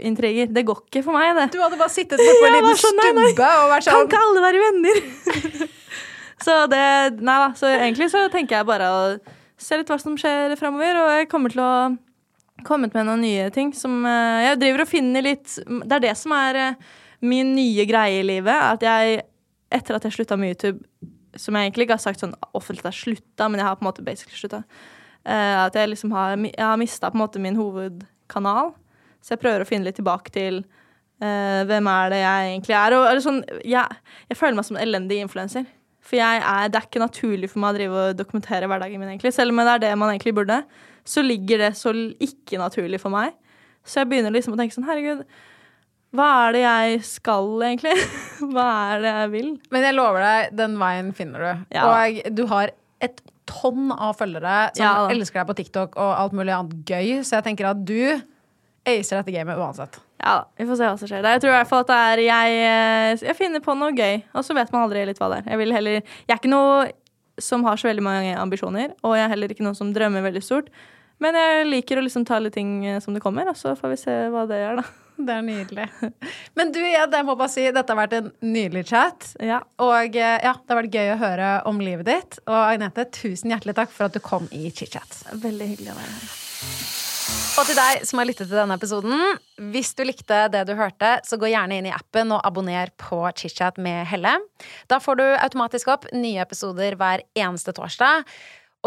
intriger. Det går ikke for meg, det. Du hadde bare sittet borte på en liten sånn, nei, nei. stubbe og vært Kan sånn ikke alle være venner? så det Nei da. Så egentlig så tenker jeg bare å se litt hva som skjer framover, og jeg kommer til å kommet med noen nye ting som eh, Jeg driver og finner litt Det er det som er eh, min nye greie i livet. At jeg, etter at jeg slutta med YouTube, som jeg egentlig ikke har sagt sånn offentlig at jeg slutta, men jeg har på en måte basically slutta, eh, at jeg liksom har, jeg har mista på en måte min hovedkanal. Så jeg prøver å finne litt tilbake til uh, hvem er det jeg egentlig er. Og, sånn, jeg, jeg føler meg som en elendig influenser. For jeg er, det er ikke naturlig for meg å drive og dokumentere hverdagen min, egentlig. Selv om det er det man egentlig burde, så ligger det så ikke naturlig for meg. Så jeg begynner liksom å tenke sånn, herregud, hva er det jeg skal, egentlig? hva er det jeg vil? Men jeg lover deg, den veien finner du. Ja. Og du har et tonn av følgere som Ja elsker deg på TikTok og alt mulig annet gøy, så jeg tenker at du acer dette gamet uansett. Ja vi får se hva som skjer. Jeg tror i hvert fall at det er jeg, eh, jeg finner på noe gøy, og så vet man aldri litt hva det er. Jeg, vil heller, jeg er ikke noe som har så veldig mange ambisjoner, og jeg er heller ikke noen som drømmer veldig stort. Men jeg liker å liksom ta litt ting eh, som det kommer, og så får vi se hva det gjør, da. Det er nydelig. Men du, ja, det må bare si, dette har vært en nydelig chat. Ja. Og eh, ja, det har vært gøy å høre om livet ditt. Og Agnete, tusen hjertelig takk for at du kom i chit-chat. Veldig hyggelig å være her. Og til deg som har lyttet til denne episoden, hvis du likte det du hørte, så gå gjerne inn i appen og abonner på ChitChat med Helle. Da får du automatisk opp nye episoder hver eneste torsdag.